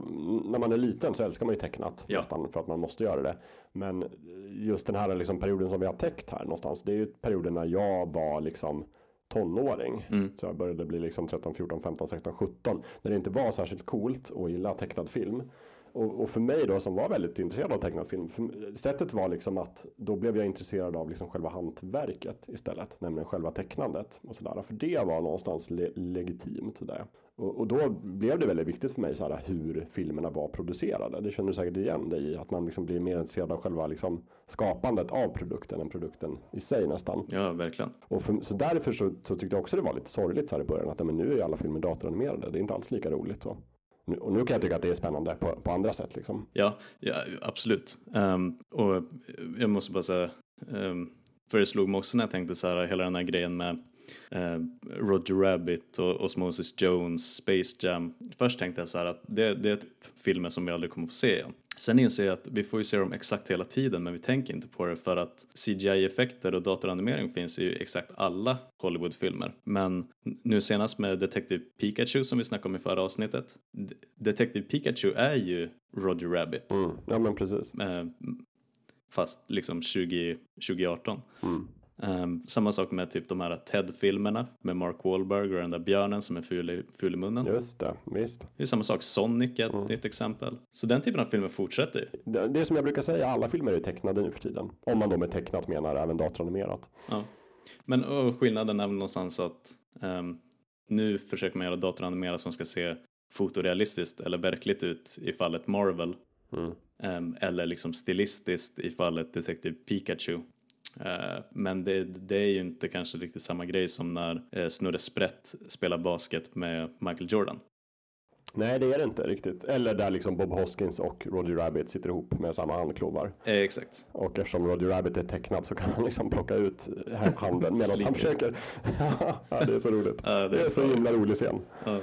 när man är liten så älskar man ju tecknat Ja. nästan för att man måste göra det. Men just den här liksom perioden som vi har täckt här någonstans, det är ju perioden när jag var liksom tonåring. Mm. Så jag började bli liksom 13, 14, 15, 16, 17. När det inte var särskilt coolt att gilla tecknad film. Och, och för mig då som var väldigt intresserad av tecknad film. För, sättet var liksom att då blev jag intresserad av liksom själva hantverket istället. Nämligen själva tecknandet och sådär. För det var någonstans le, legitimt. Där. Och, och då blev det väldigt viktigt för mig så här, hur filmerna var producerade. Det känner du säkert igen dig i. Att man liksom blir mer intresserad av själva liksom, skapandet av produkten än produkten i sig nästan. Ja, verkligen. Och för, så därför så, så tyckte jag också det var lite sorgligt så här i början att men nu är alla filmer datoranimerade. Det är inte alls lika roligt så. Och nu kan jag tycka att det är spännande på, på andra sätt liksom. Ja, ja absolut. Um, och jag måste bara säga, um, för det slog mig också när jag tänkte så här, hela den här grejen med uh, Roger Rabbit och Osmosis Jones, Space Jam. Först tänkte jag så här att det, det är typ filmer som vi aldrig kommer få se igen. Sen inser jag att vi får ju se dem exakt hela tiden men vi tänker inte på det för att CGI-effekter och datoranimering finns i exakt alla Hollywoodfilmer. Men nu senast med Detective Pikachu som vi snackade om i förra avsnittet. D- Detective Pikachu är ju Roger Rabbit. Mm. Ja men precis. Eh, fast liksom 20, 2018. Mm. Ehm, samma sak med typ de här Ted-filmerna med Mark Wahlberg och den där björnen som är ful i, ful i munnen. Just det, visst. Det är samma sak, Sonic är ett, ett exempel. Så den typen av filmer fortsätter ju. Det, det är som jag brukar säga, alla filmer är tecknade nu för tiden. Om man då med tecknat menar även datoranimerat. Ja. Men skillnaden är väl någonstans att ehm, nu försöker man göra datoranimerat som ska se fotorealistiskt eller verkligt ut i fallet Marvel. Mm. Ehm, eller liksom stilistiskt i fallet Detective Pikachu. Eh, men det, det är ju inte kanske riktigt samma grej som när eh, Snurre Sprätt spelar basket med Michael Jordan. Nej det är det inte riktigt. Eller där liksom Bob Hoskins och Roger Rabbit sitter ihop med samma handklovar. Eh, exakt. Och eftersom Roger Rabbit är tecknad så kan han liksom plocka ut handen medan han försöker. ja, det är så roligt. Ja, det, är så himla rolig scen. Ja.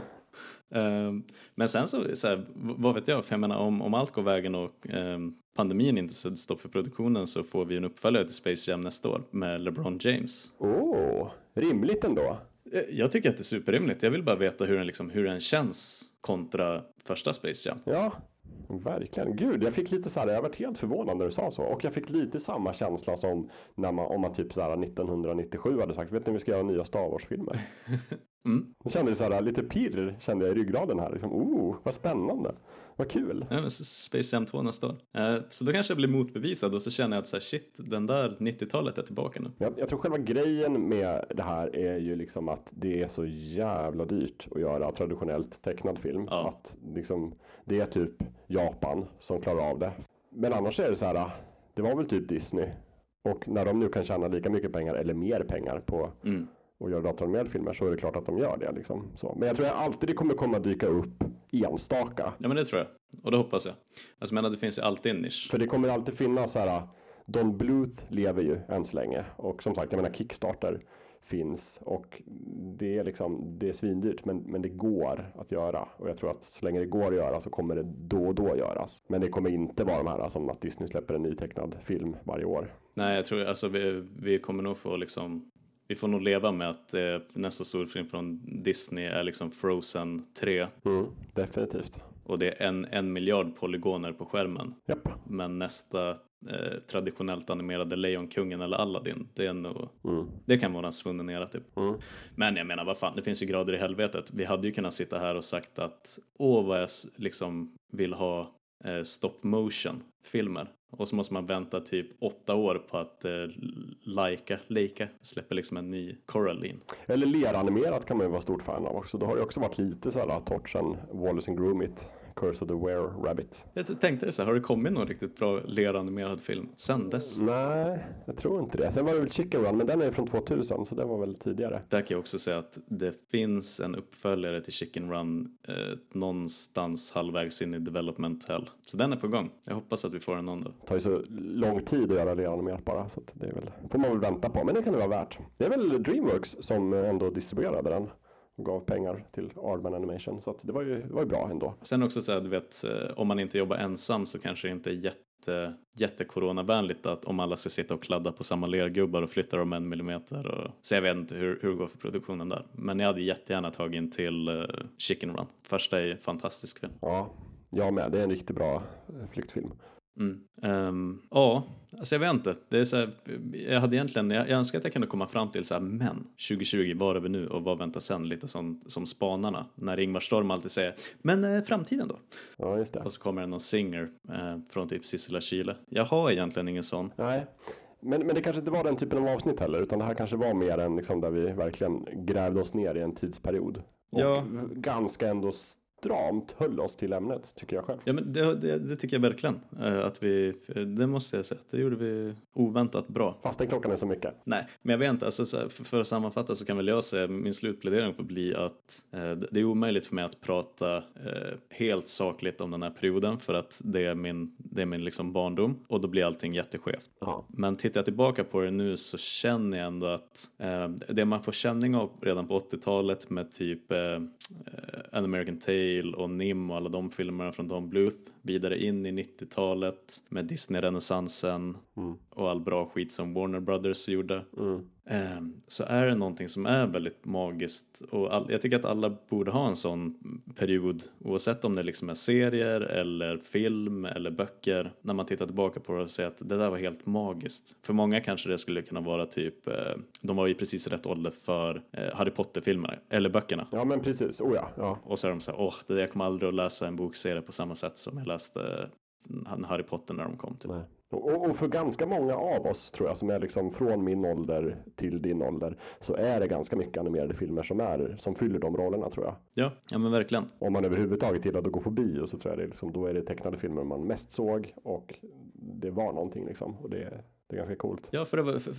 Ehm, men sen så, så här, vad vet jag, för jag menar om, om allt går vägen och ehm, pandemin inte sätter stopp för produktionen så får vi en uppföljare till Space Jam nästa år med LeBron James. Åh, oh, rimligt ändå. Eh, Jag tycker att det är superrimligt. Jag vill bara veta hur den, liksom, hur den känns kontra första Space Jam. Ja, verkligen. Gud, jag fick lite så här, jag varit helt förvånad när du sa så. Och jag fick lite samma känsla som när man, om man typ så här 1997 hade sagt, vet ni vi ska göra nya Star Wars-filmer. Mm. Jag kände så här, lite pirr kände jag i ryggraden här. Liksom, oh, vad spännande. Vad kul. Ja, Space Jam 2 nästa år. Eh, Så då kanske jag blir motbevisad och så känner jag att så här, shit, den där 90-talet är tillbaka nu. Jag, jag tror själva grejen med det här är ju liksom att det är så jävla dyrt att göra traditionellt tecknad film. Ja. Att liksom, det är typ Japan som klarar av det. Men annars är det så här, det var väl typ Disney. Och när de nu kan tjäna lika mycket pengar eller mer pengar på Mm. Att göra datoranimerade filmer så är det klart att de gör det. Liksom. Så. Men jag tror att alltid det kommer komma dyka upp enstaka. Ja men det tror jag. Och det hoppas jag. Alltså jag menar det finns ju alltid en nisch. För det kommer alltid finnas så här Don Bluth lever ju än så länge och som sagt, jag menar Kickstarter finns och det är liksom, det är svindyrt men, men det går att göra och jag tror att så länge det går att göra så kommer det då och då göras. Men det kommer inte vara de här som att Disney släpper en nytecknad film varje år. Nej, jag tror alltså vi, vi kommer nog få liksom vi får nog leva med att eh, nästa storfilm från Disney är liksom Frozen 3. Mm, definitivt. Och det är en, en miljard polygoner på skärmen. Japp. Men nästa eh, traditionellt animerade Lejonkungen eller Aladdin, det är nog, Mm. det kan vara en svunnen era typ. Mm. Men jag menar, vad fan, det finns ju grader i helvetet. Vi hade ju kunnat sitta här och sagt att åh vad jag liksom vill ha eh, stop motion filmer. Och så måste man vänta typ åtta år på att eh, Laika, Leica släpper liksom en ny Coraline. Eller leranimerat kan man ju vara stort fan av också. Det har ju också varit lite så här torrt sen Wallace and Gromit, Curse of the Were Rabbit. Jag tänkte så här, har det kommit någon riktigt bra leranimerad film sen dess? Nej, jag tror inte det. Sen var det väl Chicken Run, men den är från 2000 så den var väl tidigare. Där kan jag också säga att det finns en uppföljare till Chicken Run eh, någonstans halvvägs in i development hell. Så den är på gång. Jag hoppas att vi får en dag. Det tar ju så lång tid att göra leranimerat bara så att det är väl, får man väl vänta på. Men det kan det vara värt. Det är väl Dreamworks som ändå distribuerade den och gav pengar till Aardman Animation så det var ju, det var ju bra ändå. Sen också så här, du vet, eh, om man inte jobbar ensam så kanske det inte är jätte, jättecoronavänligt att om alla ska sitta och kladda på samma lergubbar och flytta dem en millimeter. Och, så jag vet inte hur, hur det går för produktionen där. Men jag hade jättegärna tagit in till uh, Chicken Run. Första är fantastisk film. Ja, jag med. Det är en riktigt bra eh, flyktfilm. Mm. Ehm, ja, alltså jag vet inte. Det är så här, jag hade egentligen, jag, jag önskar att jag kunde komma fram till så här, men 2020, var är vi nu och vad väntar sen? Lite som, som spanarna, när Ingmar Storm alltid säger, men eh, framtiden då? Ja, just det. Och så kommer det någon singer eh, från typ Sissela Kyle. Jag har egentligen ingen sån. Nej, men, men det kanske inte var den typen av avsnitt heller, utan det här kanske var mer än liksom där vi verkligen grävde oss ner i en tidsperiod. Och Ja. ganska ändå stramt höll oss till ämnet, tycker jag själv. Ja, men det, det, det tycker jag verkligen. Eh, att vi, det måste jag säga, det gjorde vi oväntat bra. Fastän klockan är så mycket. Nej, men jag vet inte, alltså, för, att sammanfatta så kan väl jag säga, min slutplädering får bli att eh, det är omöjligt för mig att prata eh, helt sakligt om den här perioden för att det är min, det är min liksom barndom och då blir allting jätteskevt. Ja. Men tittar jag tillbaka på det nu så känner jag ändå att det man får känning av redan på 80-talet med typ An American Tale och Nim och alla de filmerna från Don Bluth vidare in i 90-talet med Disney-renässansen Mm. och all bra skit som Warner Brothers gjorde. Mm. Eh, så är det någonting som är väldigt magiskt och all, jag tycker att alla borde ha en sån period oavsett om det liksom är serier eller film eller böcker när man tittar tillbaka på det och säger att det där var helt magiskt. För många kanske det skulle kunna vara typ, eh, de var i precis rätt ålder för eh, Harry Potter-filmerna eller böckerna. ja, men precis. Oh ja. ja. Och så är de så här, åh, jag kommer aldrig att läsa en bokserie på samma sätt som jag läste eh, Harry Potter när de kom. Typ. Nej. Och, och för ganska många av oss tror jag som är liksom från min ålder till din ålder så är det ganska mycket animerade filmer som är som fyller de rollerna tror jag. Ja, ja men verkligen. Om man överhuvudtaget gillade att gå på bio så tror jag det är liksom, då är det tecknade filmer man mest såg och det var någonting liksom och det, det är ganska coolt. Ja, för, var, för,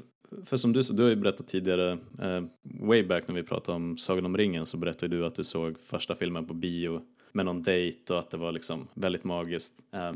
för som du sa, du har ju berättat tidigare, eh, way back när vi pratade om Sagan om ringen så berättade du att du såg första filmen på bio med någon dejt och att det var liksom väldigt magiskt. Eh,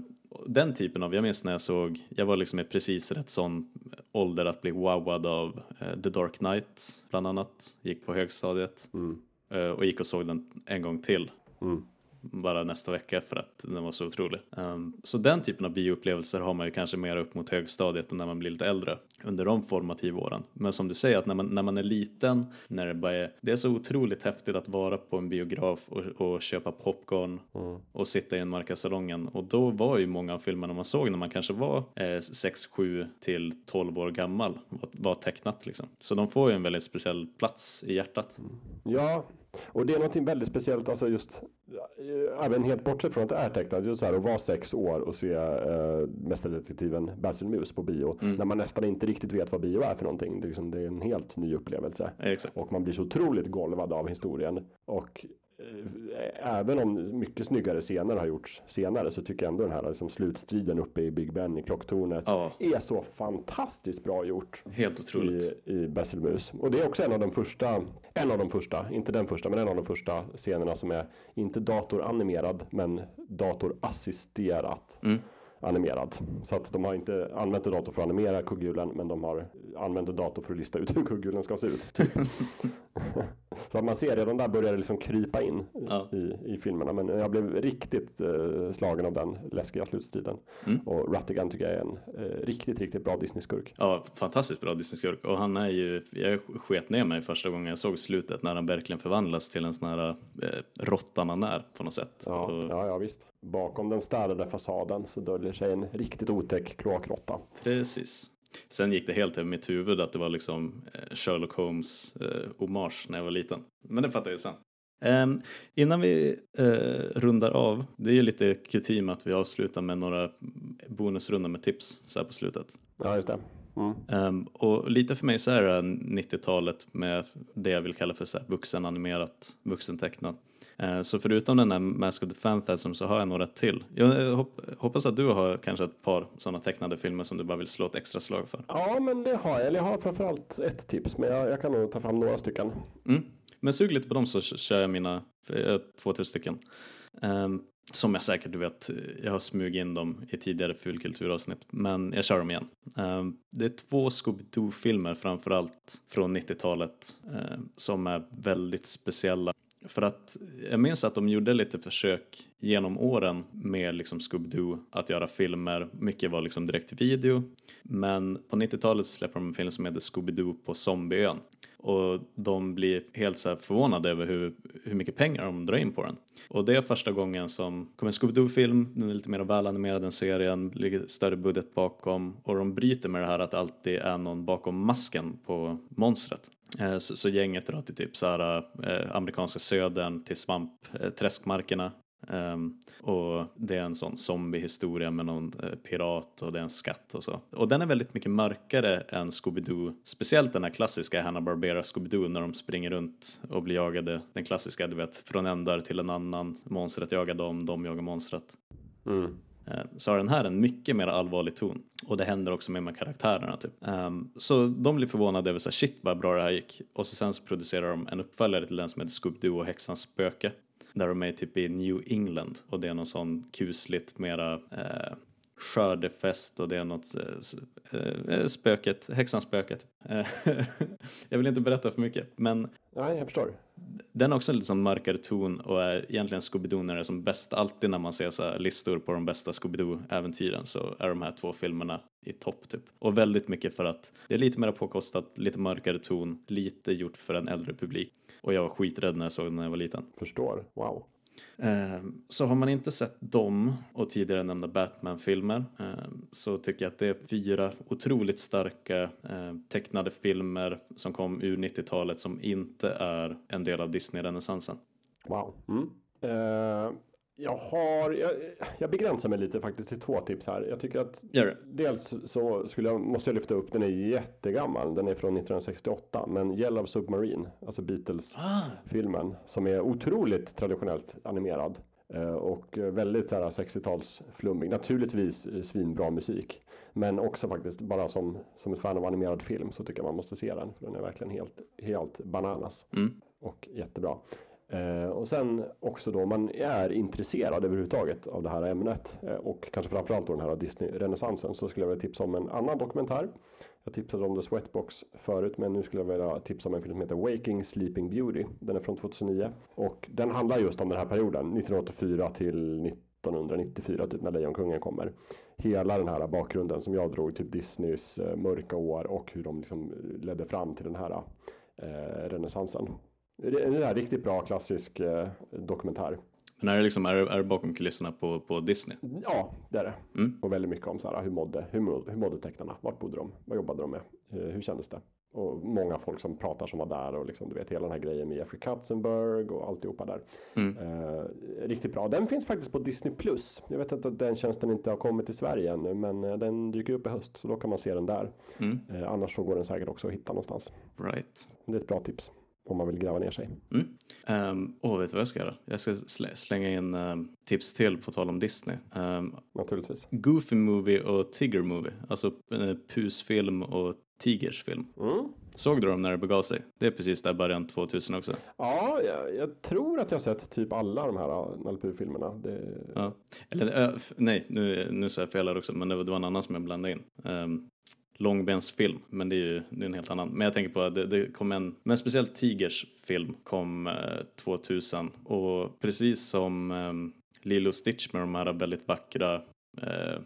den typen av, jag minns när jag såg, jag var liksom i precis rätt sån ålder att bli wowad av eh, The Dark Knight bland annat, gick på högstadiet Mm. eh, och gick och såg den en gång till Mm. Bara nästa vecka för att den var så otrolig. Um, så den typen av bioupplevelser har man ju kanske mer upp mot högstadiet än när man blir lite äldre under de formativa åren. Men som du säger att när man, när man är liten, när det bara är, det är så otroligt häftigt att vara på en biograf och, och köpa popcorn Mm. och sitta i en Markasalongen och då var ju många av filmerna man såg när man kanske var eh, 6, 7 till 12 år gammal var, var tecknat liksom. Så de får ju en väldigt speciell plats i hjärtat. Ja, och det är någonting väldigt speciellt, alltså just eh, även helt bortsett från att det är tecknat, just så här att vara sex år och se äh, Mästerdetektiven Basil Mus på bio, när man nästan inte riktigt vet vad bio är för någonting. Det är, liksom, det är en helt ny upplevelse. Exakt. Och man blir så otroligt golvad av historien. Och även om mycket snyggare scener har gjorts senare så tycker jag ändå den här liksom, slutstriden uppe i Big Ben i klocktornet Ja, är så fantastiskt bra gjort helt otroligt. i, i Besselmus. Och det är också en av de första, en av de första, inte den första, men en av de första scenerna som är inte datoranimerad, men datorassisterat. Mm. Animerad. Så att de har inte använt en dator för att animera kugghjulen men de har använt en dator för att lista ut hur kugghjulen ska se ut. Typ. så att man ser redan där börjar det liksom krypa in Ja. i, i filmerna. Men jag blev riktigt eh, slagen av den läskiga slutstriden. Mm. Och Rattigan tycker jag är en eh, riktigt, riktigt bra Disney-skurk. Ja, fantastiskt bra Disney-skurk. Och han är ju, jag sket ner mig första gången jag såg slutet när han verkligen förvandlas till en sån här eh, råttan han är på något sätt. Ja, Och, ja, ja, visst. Bakom den städade fasaden så döljer sig en riktigt otäck kloakråtta. Precis. Sen gick det helt över mitt huvud att det var liksom eh, Sherlock Holmes eh, hommage när jag var liten. Men det fattar jag ju sen. Ehm, innan vi eh, rundar av, det är ju lite kutym att vi avslutar med några bonusrundor med tips så här på slutet. Ja, just det. Mm. Ehm, och lite för mig så är det 90-talet med det jag vill kalla för så här vuxenanimerat, vuxentecknat. Ehm, så förutom den här Mask of the Phantasm så har jag några till. Jag hopp, hoppas att du har kanske ett par sådana tecknade filmer som du bara vill slå ett extra slag för. Ja, men det har jag. Eller jag har framförallt ett tips, men jag, jag kan nog ta fram några stycken. Mm. Men sug lite på dem så kör jag mina två, tre stycken. Ehm, som jag säkert du vet, jag har smugit in dem i tidigare fulkulturavsnitt, men jag kör dem igen. Ehm, det är två Scooby-Doo-filmer framförallt från 90-talet ehm, som är väldigt speciella. För att jag minns att de gjorde lite försök genom åren med liksom Scooby-Doo att göra filmer. Mycket var liksom direkt till video. Men på 90-talet så släpper de en film som heter Scooby-Doo på Zombieön. Och de blir helt så här förvånade över hur, hur mycket pengar de drar in på den. Och det är första gången som kommer en Scooby-Doo-film, den är lite mer välanimerad än serien, ligger större budget bakom och de bryter med det här att det alltid är någon bakom masken på monstret. Eh, så, så gänget drar till typ så här, eh, amerikanska södern, till svamp, eh, träskmarkerna. Ehm, och det är en sån zombiehistoria med någon eh, pirat och det är en skatt och så. Och den är väldigt mycket mörkare än Scooby-Doo. Speciellt den här klassiska Hanna-Barbera Scooby-Doo när de springer runt och blir jagade. Den klassiska, du vet, från en dörr till en annan. Monstret jagar dem, de jagar monstret. Mm. Eh, Så har den här en mycket mer allvarlig ton. Och det händer också med, med karaktärerna typ. Ehm, så de blir förvånade över så här, shit vad bra det här gick. Och så sen så producerar de en uppföljare till den som heter Scooby-Doo och häxans spöke. Där de är typ i New England och det är någon sån kusligt mera eh, skördefest och det är något eh, eh, spöket, häxans spöket. Eh, jag vill inte berätta för mycket men Nej, jag förstår. den har också en lite sån mörkare ton och är egentligen Scooby-Doo som bäst. Alltid när man ser så listor på de bästa Scooby-Doo-äventyren så är de här två filmerna i topp typ. Och väldigt mycket för att det är lite mer påkostat, lite mörkare ton, lite gjort för en äldre publik. Och jag var skiträdd när jag såg den när jag var liten. Förstår. Wow. Ehm, så har man inte sett dem och tidigare nämnda Batman-filmer ehm, så tycker jag att det är fyra otroligt starka ehm, tecknade filmer som kom ur 90-talet som inte är en del av Disney-renässansen. Wow. Mm. Uh, jag har, jag, jag begränsar mig lite faktiskt till två tips här. Jag tycker att dels så skulle jag, måste jag lyfta upp, den är jättegammal, den är från 1968, men Yellow Submarine, alltså Beatles-filmen, som är otroligt traditionellt animerad. eh, Och väldigt så här 60-tals flummig. Naturligtvis eh, svinbra musik. Men också faktiskt bara som, som ett fan av animerad film så tycker jag man måste se den. För den är verkligen helt, helt bananas. Mm. Och jättebra. Eh, och sen också då om man är intresserad överhuvudtaget av det här ämnet eh, och kanske framförallt då den här Disney-renässansen så skulle jag vilja tipsa om en annan dokumentär. Jag tipsade om The Sweatbox förut men nu skulle jag vilja tipsa om en film som heter Waking Sleeping Beauty. Den är från 2009 och den handlar just om den här perioden 1984 till 1994 typ när Lejonkungen kommer. Hela den här bakgrunden som jag drog typ Disneys eh, mörka år och hur de liksom eh, ledde fram till den här eh, renässansen. Det är en riktigt bra klassisk eh, dokumentär. Men är det liksom, är det, är det bakom kulisserna på, på Disney? Ja, det är det. Mm. Och väldigt mycket om så här, hur mådde, hur, hur mådde tecknarna? Vart bodde de? Vad jobbade de med? Eh, hur kändes det? Och många folk som pratar som var där och liksom, du vet hela den här grejen med Jeffrey Katzenberg och alltihopa där. Mm. Eh, riktigt bra. Den finns faktiskt på Disney Plus. Jag vet att den tjänsten inte har kommit till Sverige ännu, men eh, den dyker upp i höst, så då kan man se den där. Mm. Eh, annars så går den säkert också att hitta någonstans. Right. Det är ett bra tips om man vill gräva ner sig. Mm. Um, åh, vet du vad jag ska göra? Jag ska slä, slänga in ehm, tips till på tal om Disney. Um, Naturligtvis. Goofy Movie och Tigger Movie. Alltså uh, Pusfilm och Tigers film. Mm. Såg du dem när det begav sig? Det är precis där början 2000 också. Ja, jag, jag tror att jag sett typ alla de här äh, Nalle Puh-filmerna. Det... Ja. Eller äh, nej, nu, nu sa jag fel här också, men det var, det var en annan som jag blandade in. Um, Långbensfilm, men det är ju det är en helt annan. Men jag tänker på att det, det kom en, men speciellt Tigers film kom eh, 2000 och precis som um, Lilo Stitch med de här väldigt vackra eh,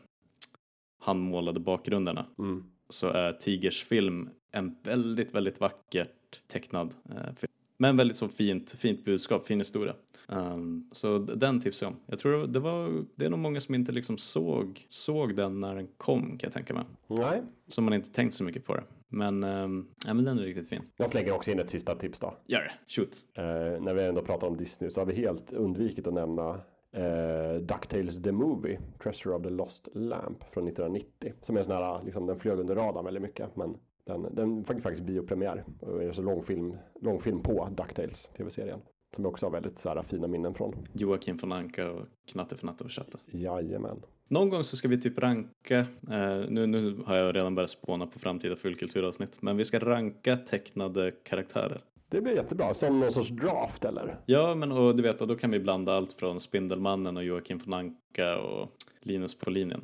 handmålade bakgrunderna Mm. så är Tigers film en väldigt, väldigt vackert tecknad eh, film. Men väldigt så fint, fint budskap, fin historia. Um, så den tipsar jag om. Jag tror det var, det är nog många som inte liksom såg, såg den när den kom kan jag tänka mig. Nej, Som man inte tänkt så mycket på det. Men, um, ja, men den är riktigt fin. jag slänger också in ett sista tips då. Gör det, shoot. Eh, när vi ändå pratar om Disney så har vi helt undvikit att nämna eh, DuckTales The Movie, Treasure of the Lost Lamp från 1990. Som är en sån här, liksom, den flög under radarn väldigt mycket. Men den, den fick faktiskt biopremiär. Och är så långfilm, långfilm på DuckTales, tv-serien. Som jag också har väldigt så här, fina minnen från. Joakim von Anka och Knatte för Natte och Chatte. Jajamän. Någon gång så ska vi typ ranka, eh, nu, nu har jag redan börjat spåna på framtida fullkulturavsnitt, men vi ska ranka tecknade karaktärer. Det blir jättebra. Som någon sorts draft eller? Ja, men och du vet, då kan vi blanda allt från Spindelmannen och Joakim von Anka och Linus på linjen.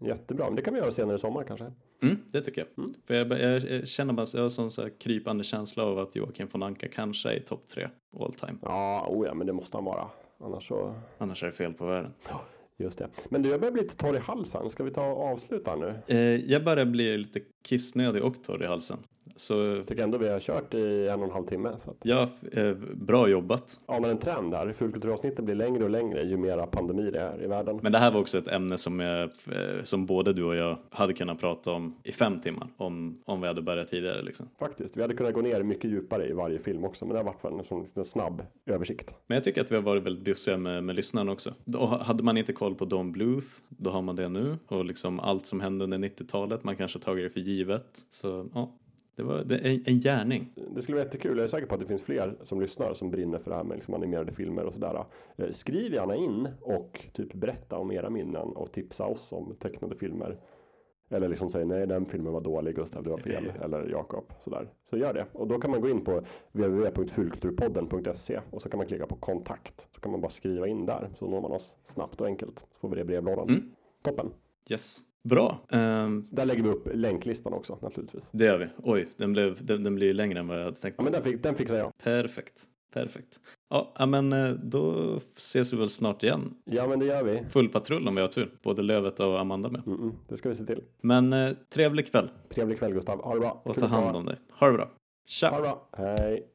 Jättebra. Men det kan vi göra senare i sommar kanske. Mm, det tycker jag. För jag, jag, jag känner bara, jag har en sån så här krypande känsla av att Joakim von Anka kanske är i topp tre all time. Ja, oh ja, men det måste han vara. Annars så Annars är det fel på världen. Just det. Men du, jag börjar bli lite torr i halsen. Ska vi ta och avsluta nu? Eh, jag börjar bli lite kissnödig och torr i halsen. Så Jag tycker ändå vi har kört i en och en halv timme. Så ja, eh, bra jobbat. anar en trend här. Fullkulturavsnitten blir längre och längre ju mera pandemi det är i världen. Men det här var också ett ämne som, jag, eh, som både du och jag hade kunnat prata om i fem timmar om, om vi hade börjat tidigare. Liksom. Faktiskt. Vi hade kunnat gå ner mycket djupare i varje film också. Men det har varit en, en snabb översikt. Men jag tycker att vi har varit väldigt bussiga med, med lyssnarna också. Då hade man inte koll på Don Bluth, då har man det nu. Och liksom allt som hände under 90-talet, man kanske tagit det för givet. Så ja, det var det en, en gärning. Det skulle vara jättekul. Jag är säker på att det finns fler som lyssnar som brinner för det här med liksom animerade filmer och sådär. Eh, Skriv gärna in och typ berätta om era minnen och tipsa oss om tecknade filmer. Eller liksom säga nej den filmen var dålig Gustav, det var fel. Eller Jakob. Sådär. Så gör det. Och då kan man gå in på www.fulkulturpodden.se och så kan man klicka på kontakt. Så kan man bara skriva in där så når man oss snabbt och enkelt. Så får vi det i brevlådan. Mm. Toppen. Yes. Bra. Ehm, Där lägger vi upp länklistan också naturligtvis. det gör vi. Oj, den blev, den, den blir längre än vad jag hade tänkt Ja men den, fick, den fixar jag. Perfekt. Perfekt. Ja, men eh, då ses vi väl snart igen. Ja men det gör vi. Full patrull om vi har tur. Både Lövet och Amanda med. Mm -mm, det ska vi se till. Men eh, trevlig kväll Trevlig kväll Gustav. Ha det bra. och Kul ta hand om dig. Ha det bra. Tja! Ha det bra. Hej.